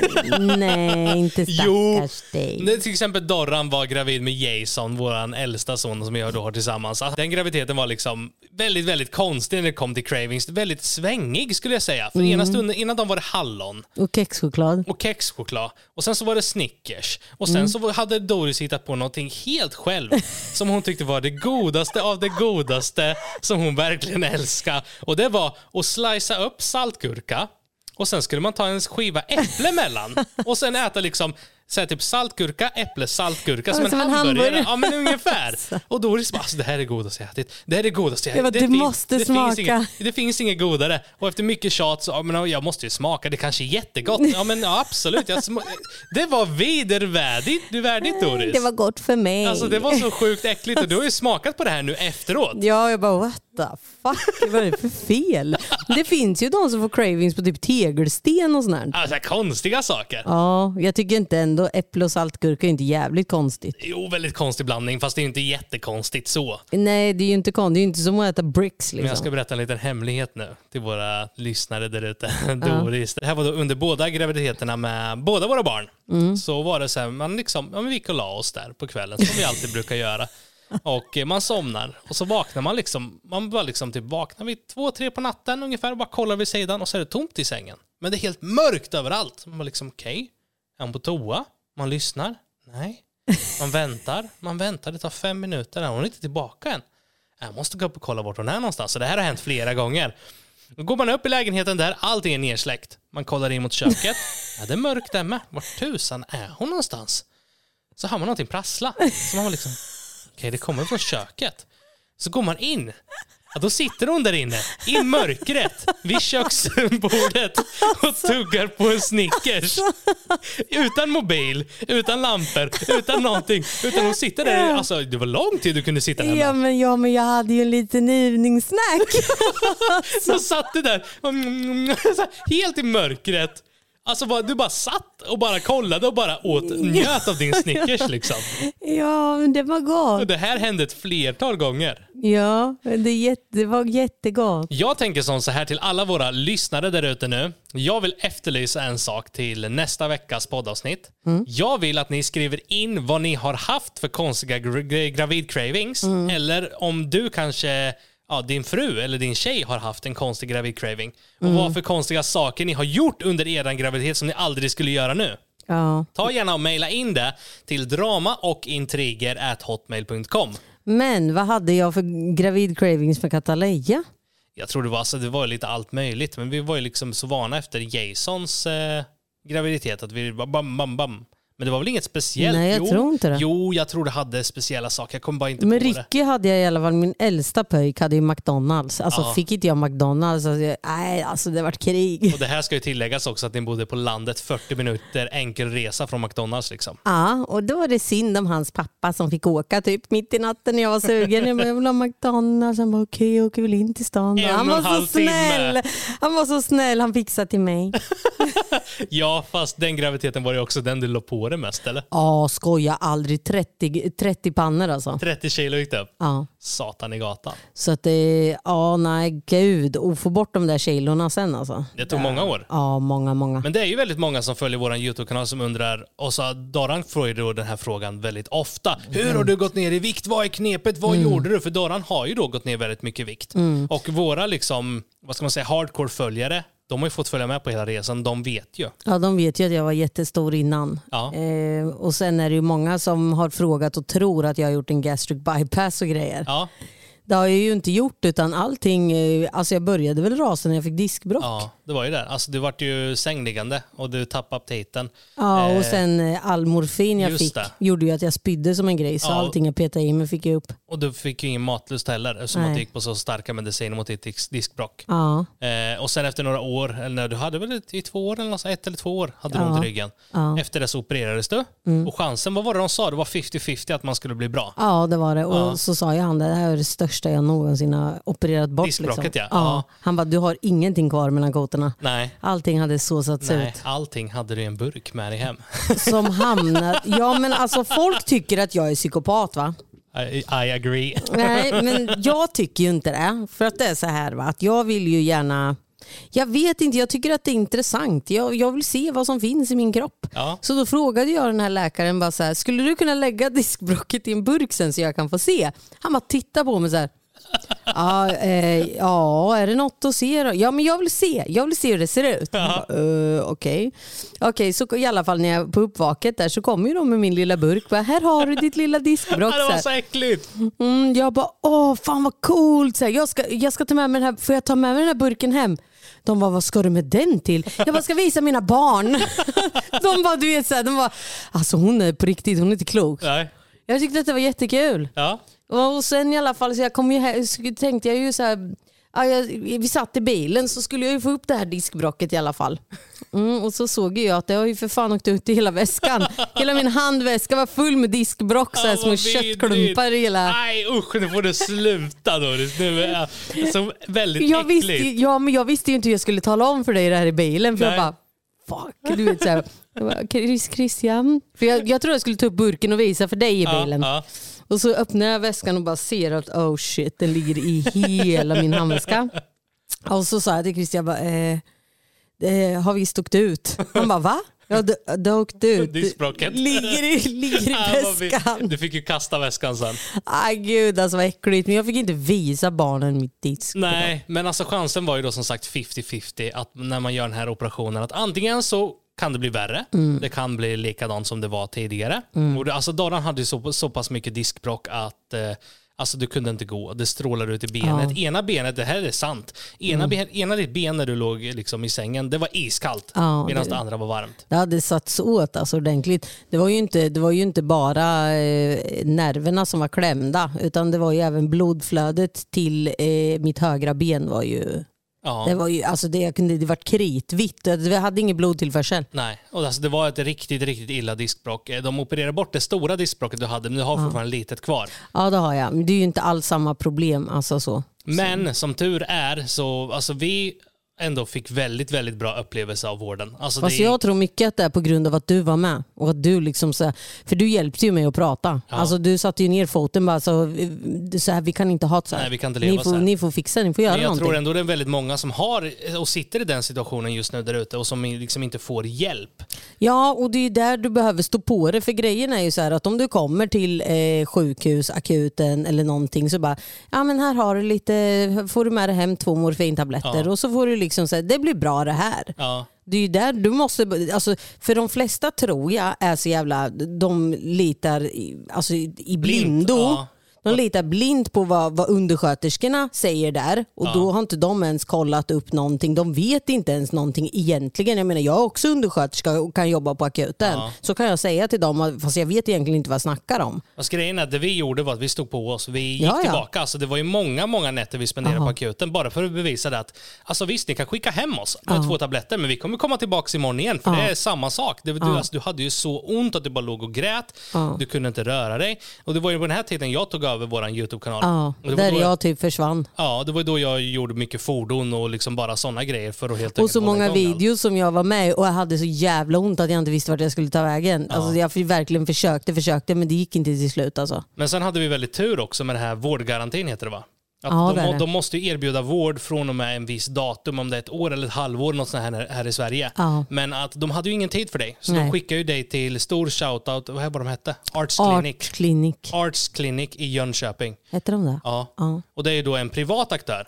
Nej, inte Jo, stackars dig. när till exempel Dorran var gravid med Jason, vår äldsta son som jag då har tillsammans. Den graviditeten var liksom väldigt, väldigt konstig när det kom till cravings. Väldigt svängig skulle jag säga. För Mm. ena stunden, innan de var det hallon Och kexchoklad. och kexchoklad. Och sen så var det Snickers. Och Mm. sen så hade Doris hittat på någonting helt själv som hon tyckte var det godaste av det godaste som hon verkligen älskar. Och det var att slicea upp saltgurka och sen skulle man ta en skiva äpple emellan och sen äta liksom så här, typ saltgurka, äpple, saltgurka som, som en en hamburgare. hamburgare. Ja men ungefär. Och Doris bara, alltså, det här är det godaste jag ätit. Det här är det godaste jag ätit. "Du fin- måste det smaka." Finns inget, det finns inget godare. Och efter mycket tjat så, ja, men jag måste ju smaka. Det kanske är jättegott. Ja men ja, absolut. Jag det var vedervärdigt du värdigt Doris. Det var gott för mig. Alltså det var så sjukt äckligt och du har ju smakat på det här nu efteråt. Ja, jag bara what the fuck, vad är det för fel? Det finns ju de som får cravings på typ tegelsten och sånt. Alltså konstiga saker. Ja, jag tycker inte ändå äpple och saltgurka är inte jävligt konstigt. Jo, väldigt konstig blandning fast det är inte jättekonstigt så. Nej, det är ju inte konstigt. Det är ju inte som att äta bricks Men jag liksom. ska berätta en liten hemlighet nu till våra lyssnare där ute. Doris. Det här var då under båda graviditeterna med båda våra barn. Så var det så här, man liksom, ja, vi gick och la oss där på kvällen som vi alltid brukar göra. Och eh, man somnar och så vaknar man liksom, man bara liksom typ vaknar vid två, tre på natten ungefär och bara kollar vid sidan och så är det tomt i sängen. Men det är helt mörkt överallt. Man bara liksom, okej, är hon på toa? Man lyssnar? Nej. Man väntar, man väntar, det tar fem minuter, hon är inte tillbaka än. Äh, jag måste gå upp och kolla vart hon är någonstans. Så det här har hänt flera gånger. Då går man upp i lägenheten där, allting är nersläckt. Man kollar in mot köket. Ja, det är mörkt där med. Vart tusan är hon någonstans? Så hör man någonting prassla. Så man liksom, okej det kommer från köket. Så går man in. Ja, då sitter hon där inne i mörkret vid köksbordet och tuggar på en Snickers. Utan mobil, utan lampor, utan någonting. Utan hon sitter där, alltså det var lång tid du kunde sitta där. Ja men, ja, men jag hade ju en liten eveningssnack. Så satt du där, helt i mörkret. Alltså du bara satt och bara kollade och bara åt, njöt av din Snickers liksom. ja, men det var Och gott. det här hände ett flertal gånger. Ja, det, jätte, det var jättegott. Jag tänker som så här till alla våra lyssnare där ute nu. Jag vill efterlysa en sak till nästa veckas poddavsnitt. Jag vill att ni skriver in vad ni har haft för konstiga gra- gravid cravings. Eller om du kanske, ja, din fru eller din tjej har haft en konstig gravid craving. Och vad för konstiga saker ni har gjort under er graviditet som ni aldrig skulle göra nu. Ja. Ta gärna och mejla in det till drama och intriger hotmail.com. Men vad hade jag för gravid cravings med Cataleya? Jag tror det var, alltså, det var lite allt möjligt, men vi var ju liksom så vana efter Jasons eh, graviditet att vi bara bam, bam, bam. Men det var väl inget speciellt? Nej, jag jo, tror inte det. Jo, jag tror det hade speciella saker. Jag kommer bara inte Men på det. Ricky hade jag i alla fall, min äldsta pöjk hade ju McDonalds. Alltså Ja. fick inte jag McDonalds, alltså, jag- nej alltså det vart krig. Och det här ska ju tilläggas också att ni bodde på landet 40 minuter enkel resa från McDonalds liksom. Ja, och då var det synd om hans pappa som fick åka typ mitt i natten när jag var sugen. Jag bara, jag vill ha McDonalds. Han bara, okej jag åker väl in till stan. då." En Han var så halv timme. snäll. Han var så snäll, han fixade till mig. Ja, fast den graviditeten var ju också den du la på dig mest, eller? Ja, skoja aldrig. 30, 30 pannor alltså. 30 kilo gick det upp. Ja. Satan i gatan. Så att det, ja nej gud. Och få bort de där kilorna sen alltså. Det tog många år. Ja, många, många. Men det är ju väldigt många som följer vår YouTube-kanal som undrar, och så Doran får ju då den här frågan väldigt ofta. Hur har du gått ner i vikt? Vad är knepet? Vad gjorde du? För Doran har ju då gått ner väldigt mycket vikt. Och våra liksom, vad ska man säga, hardcore-följare, de har ju fått följa med på hela resan. De vet ju. Ja, de vet ju att jag var jättestor innan. Ja. Eh, och sen är det ju många som har frågat och tror att jag har gjort en gastric bypass och grejer. Ja, Det har jag ju inte gjort utan allting, eh, alltså jag började väl rasa när jag fick diskbråck. Ja, ja det var ju det. Alltså du vart ju sängliggande och du tappade aptiten. och Eh, sen eh, all morfin jag just fick det. gjorde ju att jag spydde som en grej. Så Ja. allting jag petade i mig fick jag upp. Och du fick ju ingen matlust heller eftersom att du gick på så starka mediciner mot ditt disk- diskbråck. Ja, Eh, och sen efter några år, eller när du hade väl i två år eller något, ett eller två år, hade du Ja. ont i ryggen. Ja. Mm. Efter det så opererades du. Och chansen, vad var det de sa? Det var 50-50 att man skulle bli bra. ja det var det. Och Ja. så sa ju han det här är det största jag någonsin har opererat bort. Diskbråcket, liksom. ja. Han bara, du har ingenting kvar mellan kotorna. Nej, Allting hade såsats nej, ut. allting hade du i en burk med dig hem. Som hamnar... Ja men alltså folk tycker att jag är psykopat va? I, I agree. Nej, men jag tycker ju inte det. För att det är så här va, att jag vill ju gärna... Jag vet inte, jag tycker att det är intressant. Jag, jag vill se vad som finns i min kropp. Ja. Så då frågade jag den här läkaren bara så här, skulle du kunna lägga diskbråcket i en burk sen så jag kan få se? Han bara tittar på mig så här. Ja, eh, ja, är det något att se då? Ja, men jag vill se. Jag vill se hur det ser ut. "Eh, Okej, Okej, så i alla fall när jag på uppvaket där så kommer de med min lilla burk. Bara, här har du ditt lilla diskbråck. Det var så äckligt. Mm, jag bara, åh fan vad coolt. Så här, jag, ska, jag ska ta med mig den här, får jag ta med mig den här burken hem? De bara, vad ska du med den till? Jag bara, ska visa mina barn. De bara, du vet så här, de bara, alltså hon är på riktigt, hon är inte klok. Nej. Jag tyckte att det var jättekul. Ja. Och sen i alla fall, så jag kom ju här, tänkte jag ju så här, ja, vi satt i bilen så skulle jag ju få upp det här diskbrocket i alla fall. Mm, och så såg jag att det har ju för fan åkt ut i hela väskan. Hela min handväska var full med diskbrock, så här, Ja, små köttklumpar i hela... Nej usch, nu får du sluta Doris. Nu är jag så väldigt jag äckligt. visste, ja, men jag visste ju inte hur jag skulle tala om för dig det här i bilen. För Nej. jag bara, fuck. Du vet, så här, jag bara, Chris, Christian. För jag, jag tror jag skulle ta upp burken och visa för dig i Ja, bilen. ja. Och så öppnar jag väskan och bara ser att oh shit, den ligger i hela min handväska. Och så sa jag till Christian, jag bara, eh, det har visst åkt ut. Han bara, va? Ja, det, det har åkt ut. Diskbråcket. Ligger i, ligger i väskan. Du fick ju kasta väskan sen. Aj gud alltså vad äckligt. Men jag fick inte visa barnen mitt disk. Nej, men alltså chansen var ju då som sagt 50-50 att när man gör den här operationen att antingen så kan det bli värre, det kan bli likadant som det var tidigare. Och det, alltså Doran hade ju så, så pass mycket diskbråck att eh, Alltså du kunde inte gå, det strålade ut i benet. Ena benet, det här är sant, ena, ben, ena ditt ben när du låg liksom i sängen, det var iskallt. Ja, medan det- det andra var varmt. Det hade satts åt alltså ordentligt. Det var ju inte, det var ju inte bara eh, nerverna som var klämda utan det var ju även blodflödet till eh, mitt högra ben var ju... Ja. Det var ju alltså det, kunde, det var kritvitt. Det hade ingen blodtillförsel. Nej, och alltså det var ett riktigt, riktigt illa diskbråck. De opererade bort det stora diskbråcket du hade, men du har fortfarande litet kvar. Ja det har jag. Men det är ju inte alls samma problem. Alltså så. Men som tur är så, alltså vi ändå fick väldigt, väldigt bra upplevelse av vården. Alltså Fast det, jag tror mycket att det är på grund av att du var med. Och att du liksom så, för du hjälpte ju mig att prata. Alltså du satte ju ner foten bara så, så här, vi kan inte ha det så här. Nej, vi kan inte leva ni, så får, här. ni får fixa, ni får göra men jag någonting. tror ändå det är väldigt många som har och sitter i den situationen just nu där ute och som liksom inte får hjälp. Ja, och det är där du behöver stå på det. För grejen är ju så här att om du kommer till eh, sjukhus, akuten eller någonting så bara, ja men här har du lite, får du med dig hem två morfintabletter Ja. och så får du liksom säga, det blir bra det här. Ja, Det är ju där du måste, alltså, för de flesta tror jag är så jävla, de litar i, alltså, i blindo. Ja. De litar blint på vad, vad undersköterskorna säger där och då har inte de ens kollat upp någonting. De vet inte ens någonting egentligen. Jag menar jag är också undersköterska och kan jobba på akuten. Så kan jag säga till dem, fast jag vet egentligen inte vad jag snackar om. Fast grejen är att det vi gjorde var att vi stod på oss. Vi gick Ja, ja. tillbaka. Alltså, det var ju många, många nätter vi spenderade Aha. på akuten bara för att bevisa det att alltså, visst, ni kan skicka hem oss med två tabletter, men vi kommer komma tillbaka imorgon igen för det är samma sak. Det, du, alltså, du hade ju så ont att du bara låg och grät. Du kunde inte röra dig. Och det var ju på den här tiden jag tog över vår YouTube-kanal. Ja, där då jag typ försvann. Ja, det var då jag gjorde mycket fordon och liksom bara sådana grejer för att helt Och så många videos som jag var med och jag hade så jävla ont att jag inte visste vart jag skulle ta vägen. Alltså jag verkligen försökte, försökte men det gick inte till slut alltså. Men sen hade vi väldigt tur också med det här vårdgarantin heter det va? Att Ja, de, de måste ju erbjuda vård från och med en viss datum, om det är ett år eller ett halvår något sånt här, här i Sverige. Ja. Men att de hade ju ingen tid för dig, så Nej. de skickade ju dig till stor shoutout, vad var de hette? Arts Clinic. Art Clinic. Arts Clinic i Jönköping. Heter de det? Ja. Ja. Och det är ju då en privat aktör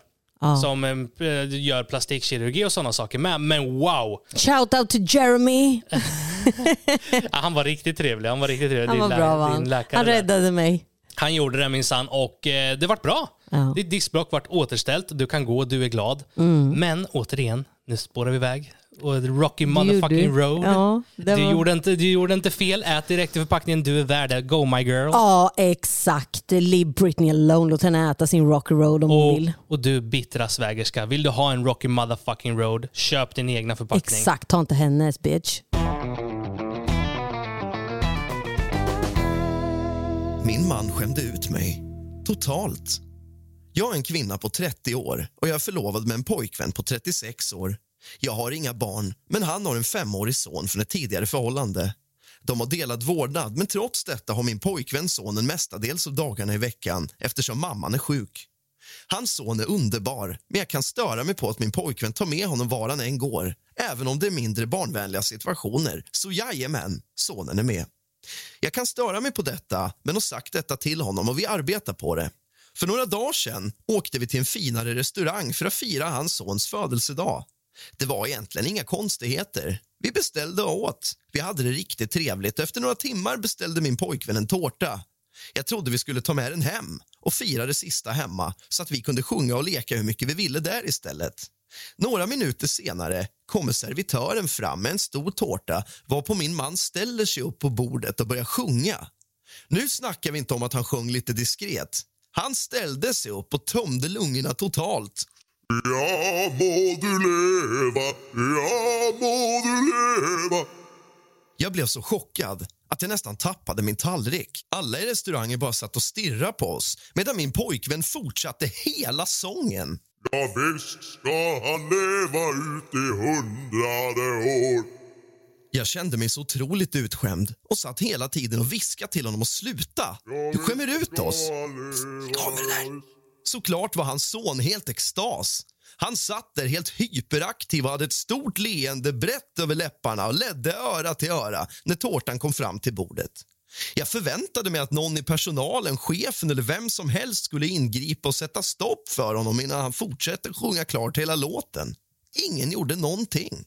som eh, gör plastikkirurgi och sådana saker med. Men wow! Shout out to Jeremy. Han var riktigt trevlig. Han var riktigt trevlig. Han Din var lä- bra din han. räddade mig. Han gjorde det minsann och eh, det vart bra. Ja. Ditt diskbråck vart återställt, du kan gå, du är glad. Mm. Men återigen, nu spårar vi iväg. Och Rocky motherfucking du. road. Ja, det du, var- gjorde inte, du gjorde inte fel, ät direkt i förpackningen, du är värd det. Go my girl. Ja, exakt. Leave Britney alone. Låt henne äta sin Rocky Road om hon Och, vill. och du bittra svägerska, vill du ha en Rocky motherfucking road, köp din egna förpackning. Exakt, ta inte hennes bitch. Min man skämde ut mig. Totalt. Jag är en kvinna på 30 år och jag är förlovad med en pojkvän på 36 år. Jag har inga barn, men han har en femårig son från ett tidigare förhållande. De har delad vårdnad, men trots detta har min pojkvän sonen mestadels av dagarna i veckan eftersom mamman är sjuk. Hans son är underbar, men jag kan störa mig på att min pojkvän tar med honom var han än går. Även om det är mindre barnvänliga situationer, så jajamän, sonen är med. Jag kan störa mig på detta, men har sagt detta till honom och vi arbetar på det. För några dagar sedan åkte vi till en finare restaurang för att fira hans sons födelsedag. Det var egentligen inga konstigheter. Vi beställde och åt. Vi hade det riktigt trevligt. Efter några timmar beställde min pojkvän en tårta. Jag trodde vi skulle ta med den hem och fira det sista hemma så att vi kunde sjunga och leka hur mycket vi ville där istället. Några minuter senare kommer servitören fram med en stor tårta varpå min man ställer sig upp på bordet och börjar sjunga. Nu snackar vi inte om att han sjöng lite diskret. Han ställde sig upp och tömde lungorna totalt. Ja må du leva, ja må du leva Jag blev så chockad att jag nästan tappade min tallrik. Alla i restaurangen bara satt och stirrade på oss medan min pojkvän fortsatte hela sången. Ja visst ska han leva ut i hundrade år jag kände mig så otroligt utskämd och satt hela tiden och viskade till honom att sluta. Du skämmer ut oss. Såklart var hans son helt extas. Han satt där helt hyperaktiv och hade ett stort leende brett över läpparna och ledde öra till öra när tårtan kom fram till bordet. Jag förväntade mig att någon i personalen, chefen eller vem som helst skulle ingripa och sätta stopp för honom innan han fortsätter sjunga klart hela låten. Ingen gjorde någonting.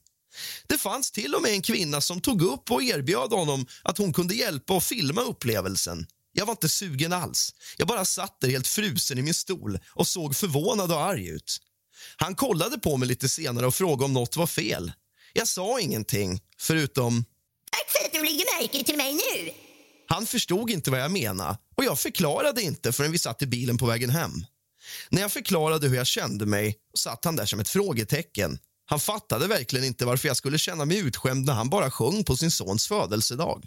Det fanns till och med en kvinna som tog upp och erbjöd honom att hon kunde hjälpa och filma upplevelsen. Jag var inte sugen alls. Jag bara satt där helt frusen i min stol och såg förvånad och arg ut. Han kollade på mig lite senare och frågade om något var fel. Jag sa ingenting, förutom... Tack för att du lägger märke till mig nu. Han förstod inte vad jag menade och jag förklarade inte förrän vi satt i bilen på vägen hem. När jag förklarade hur jag kände mig satt han där som ett frågetecken. Han fattade verkligen inte varför jag skulle känna mig utskämd när han bara sjöng på sin sons födelsedag.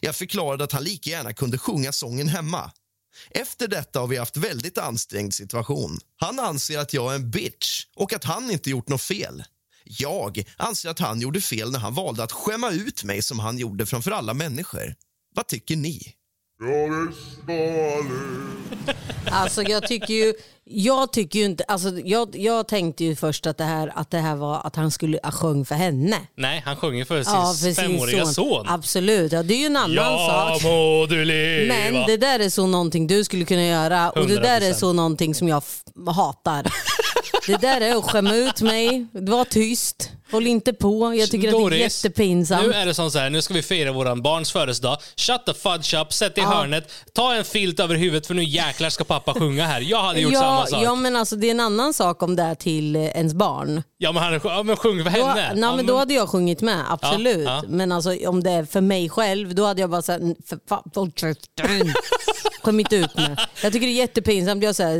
Jag förklarade att han lika gärna kunde sjunga sången hemma. Efter detta har vi haft väldigt ansträngd situation. Han anser att jag är en bitch och att han inte gjort något fel. Jag anser att han gjorde fel när han valde att skämma ut mig som han gjorde framför alla människor. Vad tycker ni? Jag är Alltså jag tycker ju, jag tycker ju inte, alltså jag, jag tänkte ju först att det här, att det här var att han skulle ha sjung för henne. Nej, han sjunger för sin Ja, för sin femåriga son. Absolut, ja, det är ju en annan Ja sak. må du leva. Men det där är så någonting du skulle kunna göra och det där är 100%. så någonting som jag f- hatar. Det där är att skämma ut mig, var tyst. Håll inte på. Jag tycker att det är Doris, jättepinsamt. Nu är det som så här, nu ska vi fira våran barns födelsedag. Shut the fudge up, sätt i Ja. hörnet, ta en filt över huvudet för nu jäklar ska pappa sjunga här. Jag hade gjort samma Ja, sak. ja men alltså det är en annan sak om det är till eh, ens barn. Ja men, han, ja, men sjung för Då, henne. nej, ja, men då hade jag sjungit med, absolut. Men alltså, om det är för mig själv, då hade jag bara såhär, för fan, folk. Kom inte ut med. Jag tycker det är jättepinsamt. Jag, så här,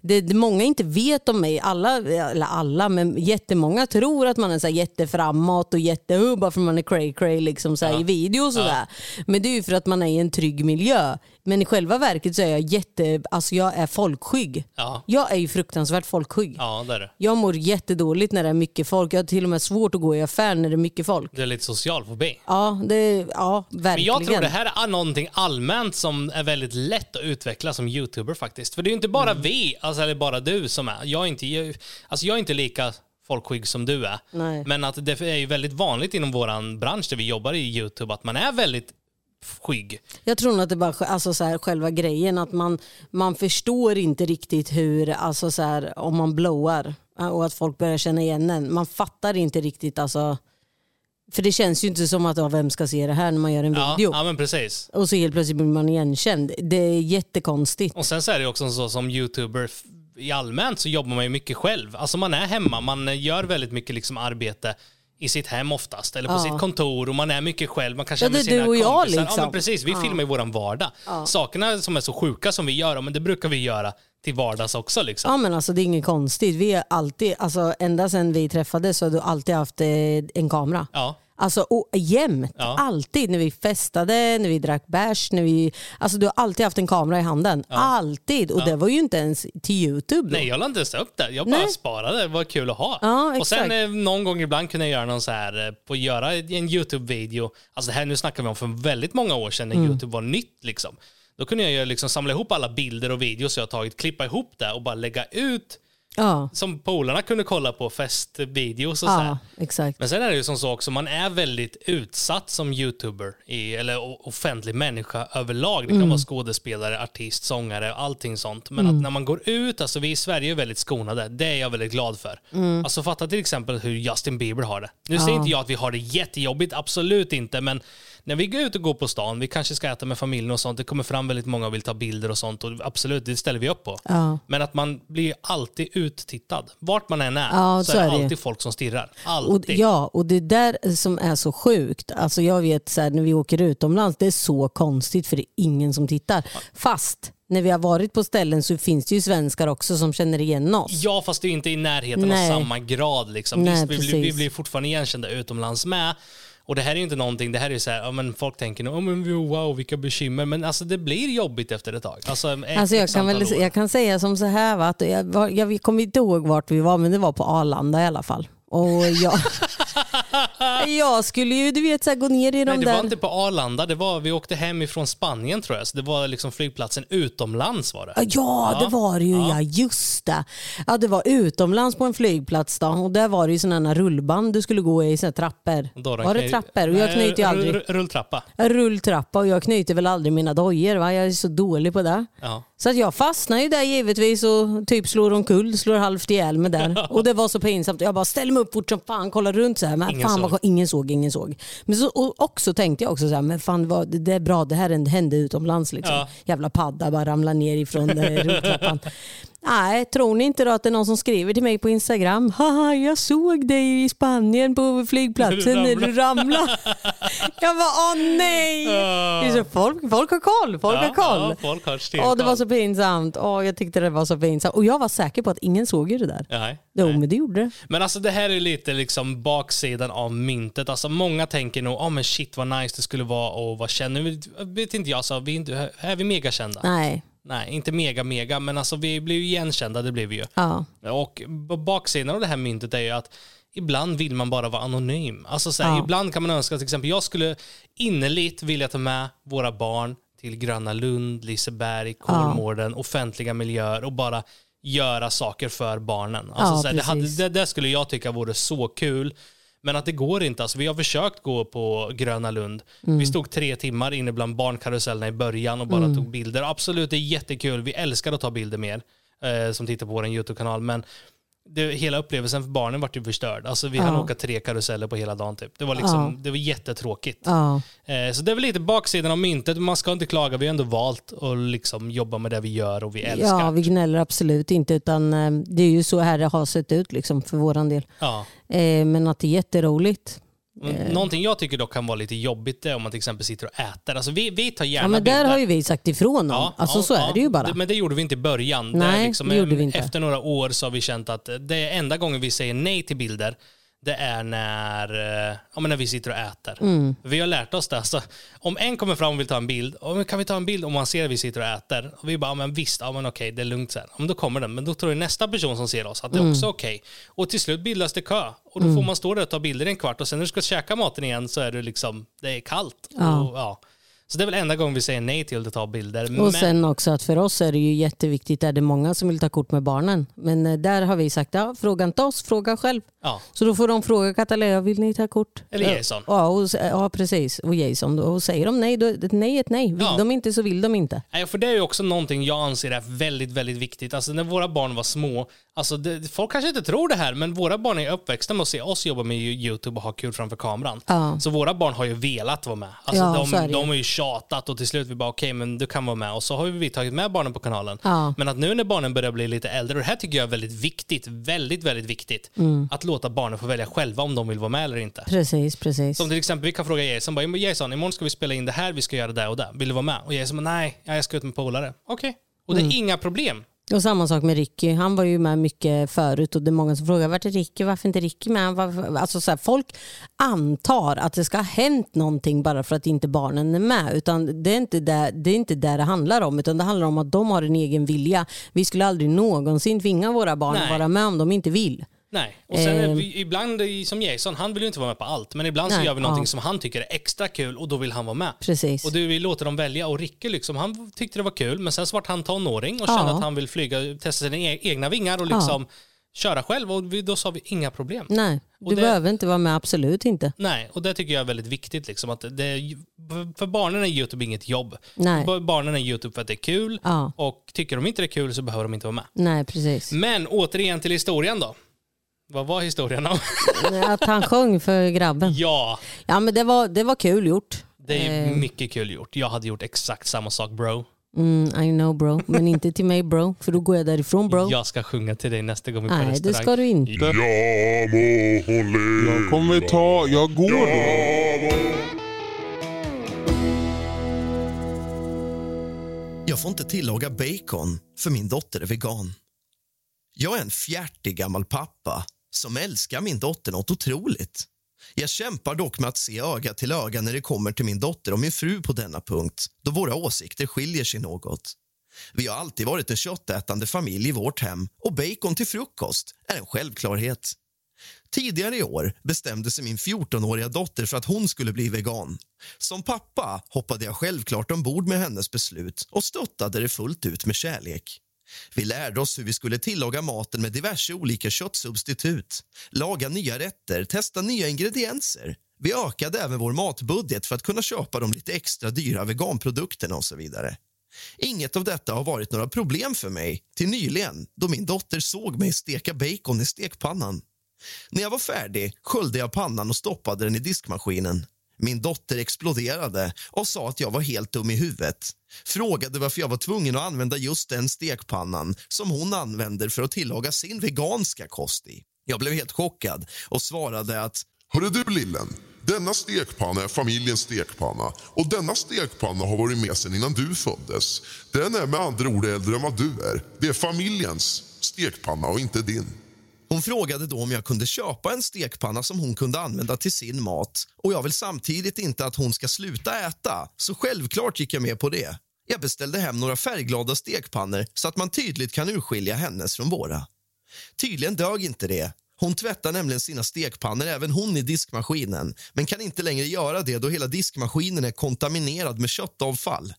det, det många inte vet om mig, alla, eller alla, men jättemånga tror att man är så jätteframåt och jätte, bara för att man är cray cray liksom, så här, i video och sådär. Men det är ju för att man är i en trygg miljö. Men i själva verket så är jag jätte, alltså jag är folkskygg. Ja. Jag är ju fruktansvärt folkskygg. ja, det är det. Jag mår jättedåligt när det är mycket folk. Jag har till och med svårt att gå i affär när det är mycket folk. Det är lite social fobi. Ja, det, ja Men verkligen. jag tror det här är någonting allmänt som är väldigt lätt att utveckla som youtuber faktiskt. För det är ju inte bara Mm. vi, alltså, eller bara du som är. Jag är inte, jag, alltså, jag är inte lika folkskygg som du är. Nej. Men att det är ju väldigt vanligt inom våran bransch där vi jobbar i YouTube att man är väldigt skygg. Jag tror nog att det bara alltså så här, själva grejen att man, man förstår inte riktigt hur, alltså så här, om man blowar eh, och att folk börjar känna igen en. Man fattar inte riktigt alltså. För det känns ju inte som att ja, vem ska se det här när man gör en Ja, video. ja men precis. Och så helt plötsligt blir man igenkänd. Det är jättekonstigt. Och sen så är det också så som youtuber i allmänt så jobbar man ju mycket själv. Alltså man är hemma, man gör väldigt mycket liksom arbete i sitt hem oftast, eller på Ja. sitt kontor och man är mycket själv. Man kanske Ja, är med sina du och jag, kompisar. Ja liksom. men precis, vi filmar ju våran vardag. Sakerna som är så sjuka som vi gör, ja, men det brukar vi göra till vardags också liksom. Ja men alltså det är inget konstigt. Vi är alltid, alltså ända sedan vi träffades så har du alltid haft eh, en kamera. Ja. Alltså och, jämt, Ja. alltid. När vi festade, när vi drack bärs, när vi... Alltså du har alltid haft en kamera i handen. Alltid. Och det var ju inte ens till YouTube. då. Nej, jag la inte ens upp det. Jag bara Nej. sparade. Det var kul att ha. Ja, och sen eh, någon gång ibland kunde jag göra någon så här, eh, på göra en YouTube-video. Alltså det här nu snackar vi om för väldigt många år sedan när Mm. YouTube var nytt liksom. Då kunde jag liksom samla ihop alla bilder och videos jag tagit, klippa ihop det och bara lägga ut Ja, som polarna kunde kolla på festvideos och så ja exakt. Men sen är det ju som så också, man är väldigt utsatt som youtuber, i, eller offentlig människa överlag. Det kan Mm. vara skådespelare, artist, sångare, allting sånt. Men att när man går ut, alltså vi i Sverige är väldigt skonade, det är jag väldigt glad för. Mm. Alltså fatta till exempel hur Justin Bieber har det. Nu säger inte jag att vi har det jättejobbigt, absolut inte, men när vi går ut och går på stan, vi kanske ska äta med familjen och sånt, det kommer fram väldigt många och vill ta bilder och sånt och absolut, det ställer vi upp på. Ja. Men att man blir alltid uttittad. Vart man än är Ja, så, så är det alltid folk som stirrar. Och, Alltid. ja, och det där som är så sjukt. Alltså jag vet så här, när vi åker utomlands, det är så konstigt för det är ingen som tittar. Fast när vi har varit på ställen så finns det ju svenskar också som känner igen oss. Ja, fast det är inte i närheten Nej. av samma grad. Liksom. Nej, Visst, vi, blir, vi blir fortfarande igenkända utomlands med. Och det här är ju inte någonting, det här är ju så här, ja, men folk tänker nu, oh, men wow, vilka bekymmer. Men alltså det blir jobbigt efter ett tag. Alltså, ett, Alltså jag, kan väl, år. jag kan säga som så här, va, att jag, var, jag kommer inte ihåg vart vi var men det var på Arlanda i alla fall. Och jag, jag skulle ju du vet, så här, gå ner i de Nej, det där... var inte på Arlanda, det var, vi åkte hem ifrån Spanien tror jag. Så det var liksom flygplatsen utomlands var det. Ja, det var det ju ja. just det. Ja, det var utomlands på en flygplats då, och där var det ju sådana rullband du skulle gå i, här trappor. Då Var det knö- trappor? Och jag knöt ju aldrig... rull- Rulltrappa. Rulltrappa och jag knyter väl aldrig mina dojor. Va? Jag är så dålig på det. Ja. Så att jag fastnade ju där givetvis och typ slår omkull, slår halvt ihjäl mig där. Och det var så pinsamt. Jag bara ställer mig upp fort som fan, kollar runt så här. Men Ingen fan, såg. Vad, ingen såg, ingen såg. Men så, och också tänkte jag också så här, men fan vad, det är bra, det här hände utomlands liksom. Ja. Jävla padda bara ramlar ner ifrån eh, rulltrappan. Nej, tror ni inte då att det är någon som skriver till mig på Instagram? Haha, jag såg dig i Spanien på flygplatsen när du ramlade. jag bara, åh nej! Är så folk, folk har koll, folk har Ja, koll. ja, folk har Åh, det var så pinsamt. Åh, jag tyckte det var så pinsamt. Och jag var säker på att ingen såg ju det där. Nej, Jo, men det gjorde det. Men alltså det här är lite liksom baksidan av myntet. Alltså många tänker nog, oh, men shit vad nice det skulle vara och vad känner vi? Vet inte jag, alltså, vi är, inte, är vi megakända? Nej. Nej, inte mega mega, men alltså vi blir ju igenkända, det blir vi ju. Ja. Och baksidan av det här myntet är ju att ibland vill man bara vara anonym. Alltså så här, Ja. Ibland kan man önska till exempel, jag skulle innerligt vilja ta med våra barn till Gröna Lund, Liseberg, Kolmården, offentliga miljöer och bara göra saker för barnen. Alltså Ja, så här, det, hade, det, det skulle jag tycka vore så kul. Men att det går inte. Alltså, vi har försökt gå på Gröna Lund. Mm. Vi stod tre timmar inne bland barnkarusellerna i början och bara Mm. tog bilder. Absolut, det är jättekul. Vi älskar att ta bilder mer, eh, som tittar på vår YouTube-kanal. Men det, hela upplevelsen för barnen vart ju förstörd. Alltså vi hann Ja. åka tre karuseller på hela dagen typ. Det var liksom, Ja. det var jättetråkigt. Ja. Eh, så det är väl lite baksidan av myntet. Man ska inte klaga. Vi har ändå valt att liksom jobba med det vi gör och vi älskar. ja, vi gnäller absolut inte utan eh, det är ju så här det har sett ut liksom, för våran del. Ja. Eh, men att det är jätteroligt. Men Någonting jag tycker dock kan vara lite jobbigt är om man till exempel sitter och äter. Alltså vi, vi tar gärna Ja, men där bilder. har ju vi sagt ifrån om. alltså så är det ju bara. Men det gjorde vi inte i början. Det Nej, liksom, det gjorde vi inte. Efter några år så har vi känt att det är enda gången vi säger nej till bilder, det är när, eh, ja, men när vi sitter och äter. Mm. Vi har lärt oss det. Alltså, om en kommer fram och vill ta en bild, "Ja, men kan vi ta en bild om man ser att vi sitter och äter? Och vi bara, ja, men visst, ja, men okej, det är lugnt sen. Ja, då kommer den, men då tror nästa person som ser oss att det är Mm. också okej. Och till slut bildas det kö. Och då får man stå där och ta bilder i en kvart och sen när du ska käka maten igen så är det liksom, det är kallt. Ja. Och, ja. Så det är väl enda gången vi säger nej till att ta bilder. Och Men- sen också att för oss är det ju jätteviktigt, är det många som vill ta kort med barnen. Men eh, där har vi sagt, ja, fråga inte oss, fråga själv. Ja. Så då får de fråga Katalea, vill ni ta kort? Eller Jason. Ja, och, ja precis. Och Jason. Och säger de nej, då ett nej är ett nej. Vill Ja. de inte så vill de inte. Nej, för det är ju också någonting jag anser är väldigt, väldigt viktigt. Alltså när våra barn var små, alltså det, folk kanske inte tror det här, men våra barn är uppväxta med att se oss jobba med YouTube och ha kul framför kameran. Ja. Så våra barn har ju velat vara med. Alltså Ja, så är de, det. de har ju tjatat och till slut vi bara okej, men du kan vara med. Och så har vi tagit med barnen på kanalen. Ja. Men att nu när barnen börjar bli lite äldre, och det här tycker jag är väldigt viktigt, väldigt, väldigt viktigt, Mm. att låta barnen få välja själva om de vill vara med eller inte. Precis, precis. Som till exempel, vi kan fråga Jason, bara, "Ja, men Jason, imorgon ska vi spela in det här, vi ska göra det och det. Vill du vara med? Och Jason nej, ja, jag ska ut med polare. Okej. Och det är Mm. inga problem. Och samma sak med Ricky. Han var ju med mycket förut och det är många som frågar vart är Ricky? Varför inte Ricky med? Varför? Alltså så här, folk antar att det ska ha hänt någonting bara för att inte barnen är med. Utan det är inte där det, är inte där det handlar om. Utan det handlar om att de har en egen vilja. Vi skulle aldrig någonsin tvinga våra barn att Nej. vara med om de inte vill. Nej. Och sen Ehm. vi, ibland, som Jason, han vill ju inte vara med på allt. Men ibland så Nej, gör vi någonting ja. som han tycker är extra kul och då vill han vara med. Precis. Och du, vi låter dem välja. Och Ricky liksom, han tyckte det var kul, men sen så vart han tonåring och Ja. kände att han vill flyga, testa sina e- egna vingar och liksom köra själv. Och vi, då sa vi inga problem. Nej, Och du det- behöver inte vara med, absolut inte. Nej, och det tycker jag är väldigt viktigt. Liksom, att det för barnen är YouTube inget jobb. Nej. Barnen är YouTube för att det är kul. Ja. Och tycker de inte det är kul så behöver de inte vara med. Nej, precis. Men återigen till historien då. Vad var historien om? Att han sjöng för grabben. ja, Ja, men det var, det var kul gjort. det är Eh. mycket kul gjort. Jag hade gjort exakt samma sak bro. Mm, I know bro, men inte till mig bro, för då går jag därifrån bro. Jag ska sjunga till dig nästa gång vi är på Nej, det restaurang. ska du inte. Ja må hon leva. Jag kommer ta, jag går då. Jag får inte tillaga bacon för min dotter är vegan. Jag är en fjärtig gammal pappa som älskar min dotter något otroligt. Jag kämpar dock med att se öga till öga när det kommer till min dotter och min fru på denna punkt då våra åsikter skiljer sig något. Vi har alltid varit en köttätande familj i vårt hem och bacon till frukost är en självklarhet. Tidigare i år bestämde sig min 14-åriga dotter för att hon skulle bli vegan. Som pappa hoppade jag självklart ombord med hennes beslut och stöttade det fullt ut med kärlek. Vi lärde oss hur vi skulle tillaga maten med diverse olika köttsubstitut, laga nya rätter, testa nya ingredienser. Vi ökade även vår matbudget för att kunna köpa de lite extra dyra veganprodukterna och så vidare. Inget av detta har varit några problem för mig till nyligen då min dotter såg mig steka bacon i stekpannan. När jag var färdig sköljde jag pannan och stoppade den i diskmaskinen. Min dotter exploderade och sa att jag var helt dum i huvudet. Frågade varför jag var tvungen att använda just den stekpannan som hon använder för att tillaga sin veganska kost i. Jag blev helt chockad och svarade att Hörru du lillen, denna stekpanna är familjens stekpanna och denna stekpanna har varit med sedan innan du föddes. Den är med andra ord äldre än vad du är. Det är familjens stekpanna och inte din. Hon frågade då om jag kunde köpa en stekpanna som hon kunde använda till sin mat och jag vill samtidigt inte att hon ska sluta äta, så självklart gick jag med på det. Jag beställde hem några färgglada stekpannor så att man tydligt kan urskilja hennes från våra. Tydligen dög inte det. Hon tvättar nämligen sina stekpannor även hon i diskmaskinen men kan inte längre göra det då hela diskmaskinen är kontaminerad med köttavfall.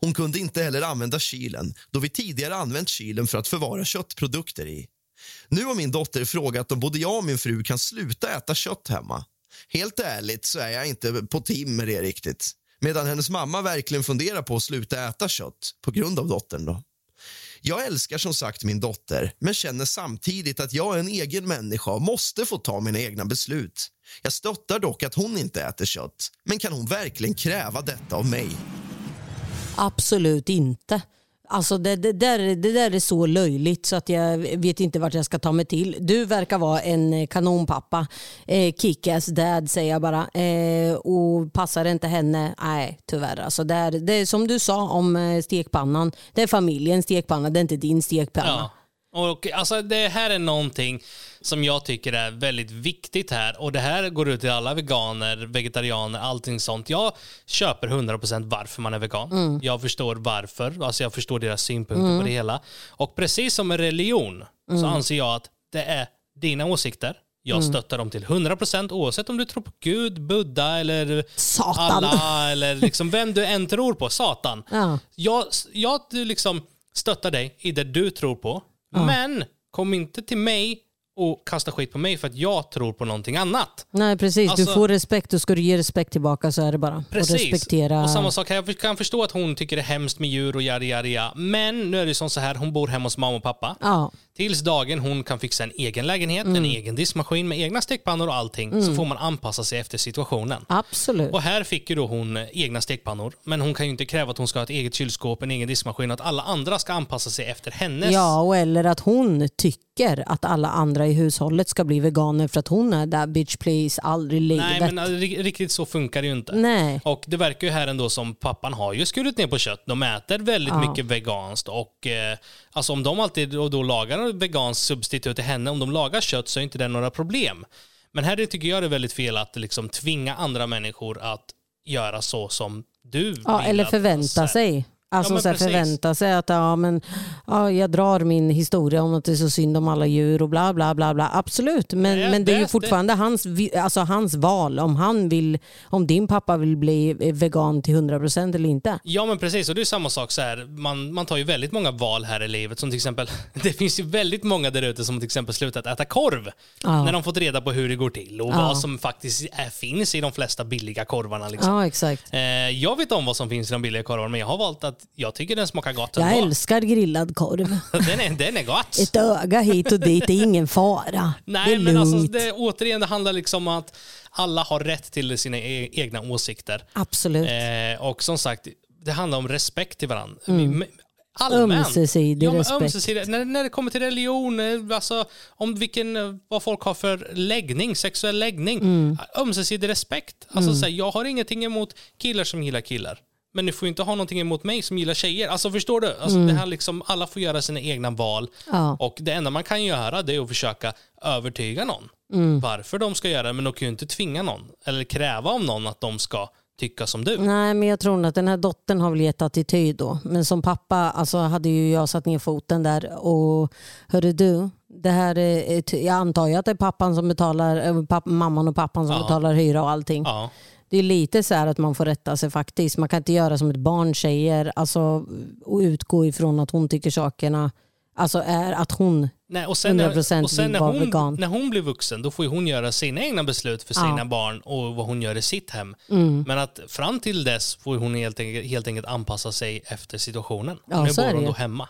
Hon kunde inte heller använda kylen då vi tidigare använt kylen för att förvara köttprodukter i. Nu har min dotter frågat om både jag och min fru kan sluta äta kött hemma. Helt ärligt så är jag inte på tim med det riktigt. Medan hennes mamma verkligen funderar på att sluta äta kött på grund av dottern. Då. Jag älskar som sagt min dotter men känner samtidigt att jag är en egen människa och måste få ta mina egna beslut. Jag stöttar dock att hon inte äter kött. Men kan hon verkligen kräva detta av mig? Absolut inte. Alltså det, det, där, det där är så löjligt så att jag vet inte vart jag ska ta mig till. Du verkar vara en kanonpappa. Eh, Kickass dad säger jag bara. Eh, och passar inte henne, nej tyvärr. Alltså det, är, det är som du sa om eh, stekpannan. Det är familjens stekpanna, det är inte din stekpanna. Ja. Och alltså, det här är någonting som jag tycker är väldigt viktigt här. Och det här går ut till alla veganer, vegetarianer, allting sånt. Jag köper 100% varför man är vegan. Jag förstår varför. Alltså jag förstår deras synpunkter på det hela. Och precis som med religion så anser jag att det är dina åsikter. Jag stöttar dem till 100% oavsett om du tror på Gud, Buddha eller Satan. Allah eller liksom vem du än tror på, Satan. Ja. Jag, jag liksom stöttar dig i det du tror på, men kom inte till mig och kasta skit på mig för att jag tror på någonting annat. Nej precis, Alltså- du får respekt och ska du ge respekt tillbaka så är det bara. Precis. Och respektera. Och samma sak, jag kan förstå att hon tycker det är hemskt med djur och yada yada. Men nu är det som så här, hon bor hemma hos mamma och pappa. Ja. Tills dagen hon kan fixa en egen lägenhet, Mm. en egen diskmaskin med egna stekpannor och allting, så får man anpassa sig efter situationen. Absolut. Och här fick ju då hon eh, egna stekpannor, men hon kan ju inte kräva att hon ska ha ett eget kylskåp, en egen diskmaskin och att alla andra ska anpassa sig efter hennes. Ja, och eller att hon tycker att alla andra i hushållet ska bli veganer för att hon är där bitch please aldrig i livet. Nej, men eh, ri- riktigt så funkar det ju inte. Nej. Och det verkar ju här ändå som pappan har ju skurit ner på kött. De äter väldigt Ja. mycket veganskt och eh, alltså om de alltid och då lagar en vegansk substitut till henne, om de lagar kött så är inte det några problem. Men här tycker jag det är väldigt fel att liksom tvinga andra människor att göra så som du Ja, vill eller förvänta sig. Alltså men så förvänta sig att ja, men, ja, jag drar min historia om att det är så synd om alla djur och bla bla bla. bla. Absolut, men, Nej, men det är ju det- fortfarande hans, vi- alltså, hans val om, han vill, om din pappa vill bli vegan till 100% eller inte. Ja men precis, och det är samma sak så här. Man, man tar ju väldigt många val här i livet. Som till exempel, det finns ju väldigt många där ute som till exempel slutat äta korv. Ja. När de fått reda på hur det går till och Ja. vad som faktiskt är, finns i de flesta billiga korvarna. Liksom. Ja, exakt. Eh, jag vet om vad som finns i de billiga korvarna men jag har valt att jag tycker den smakar gott Jag ändå. älskar grillad korv. Den är, den är gott. Ett öga hit och dit, det är ingen fara. Nej, det är men lugnt. alltså, det, återigen, det handlar liksom om att alla har rätt till sina e- egna åsikter. Absolut. Eh, och som sagt, det handlar om respekt till varandra. Mm. Ömsesidig ja, respekt. ömsesidig. När, när det kommer till religion, eh, alltså, om vilken, eh, vad folk har för läggning, sexuell läggning. Mm. Ömsesidig respekt. Alltså, så här, jag har ingenting emot killar som gillar killar. Men du får ju inte ha någonting emot mig som gillar tjejer. Alltså förstår du? Alltså, det här liksom, alla får göra sina egna val. Mm. Ja. Och det enda man kan göra det är att försöka övertyga någon. Mm. Varför de ska göra det, men de kan ju inte tvinga någon. Eller kräva av någon att de ska tycka som du. Nej, men jag tror att den här dottern har väl gett attityd då. Men som pappa alltså, hade ju jag satt ner foten där och hörru du, det här är, jag antar ju att det är pappan som betalar, äh, papp, mamman och pappan som Ja. betalar hyra och allting. Ja. Det är lite så här att man får rätta sig faktiskt. Man kan inte göra som ett barn säger alltså, och utgå ifrån att hon tycker sakerna alltså är att hon Nej, och sen, när, 100% och sen när, hon, vegan. när hon blir vuxen, då får hon göra sina egna beslut för Ja. Mm. sina barn och vad hon gör i sitt hem. Men att fram till dess får hon helt enkelt, helt enkelt anpassa sig efter situationen. Ja, nu så är bor det hon ju. då hemma.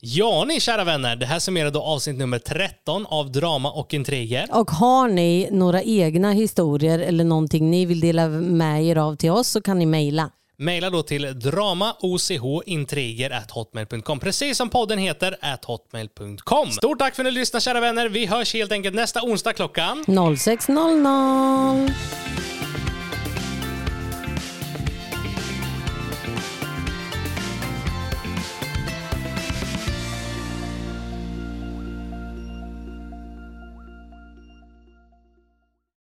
Ja, ni kära vänner, det här summerar då avsnitt nummer 13 av Drama och intriger. Och har ni några egna historier eller någonting ni vill dela med er av till oss så kan ni mejla. Maila då till dramaochintriger.hotmail.com precis som podden heter, at hotmail.com. Stort tack för att ni lyssnade kära vänner. Vi hörs helt enkelt nästa onsdag klockan 0600.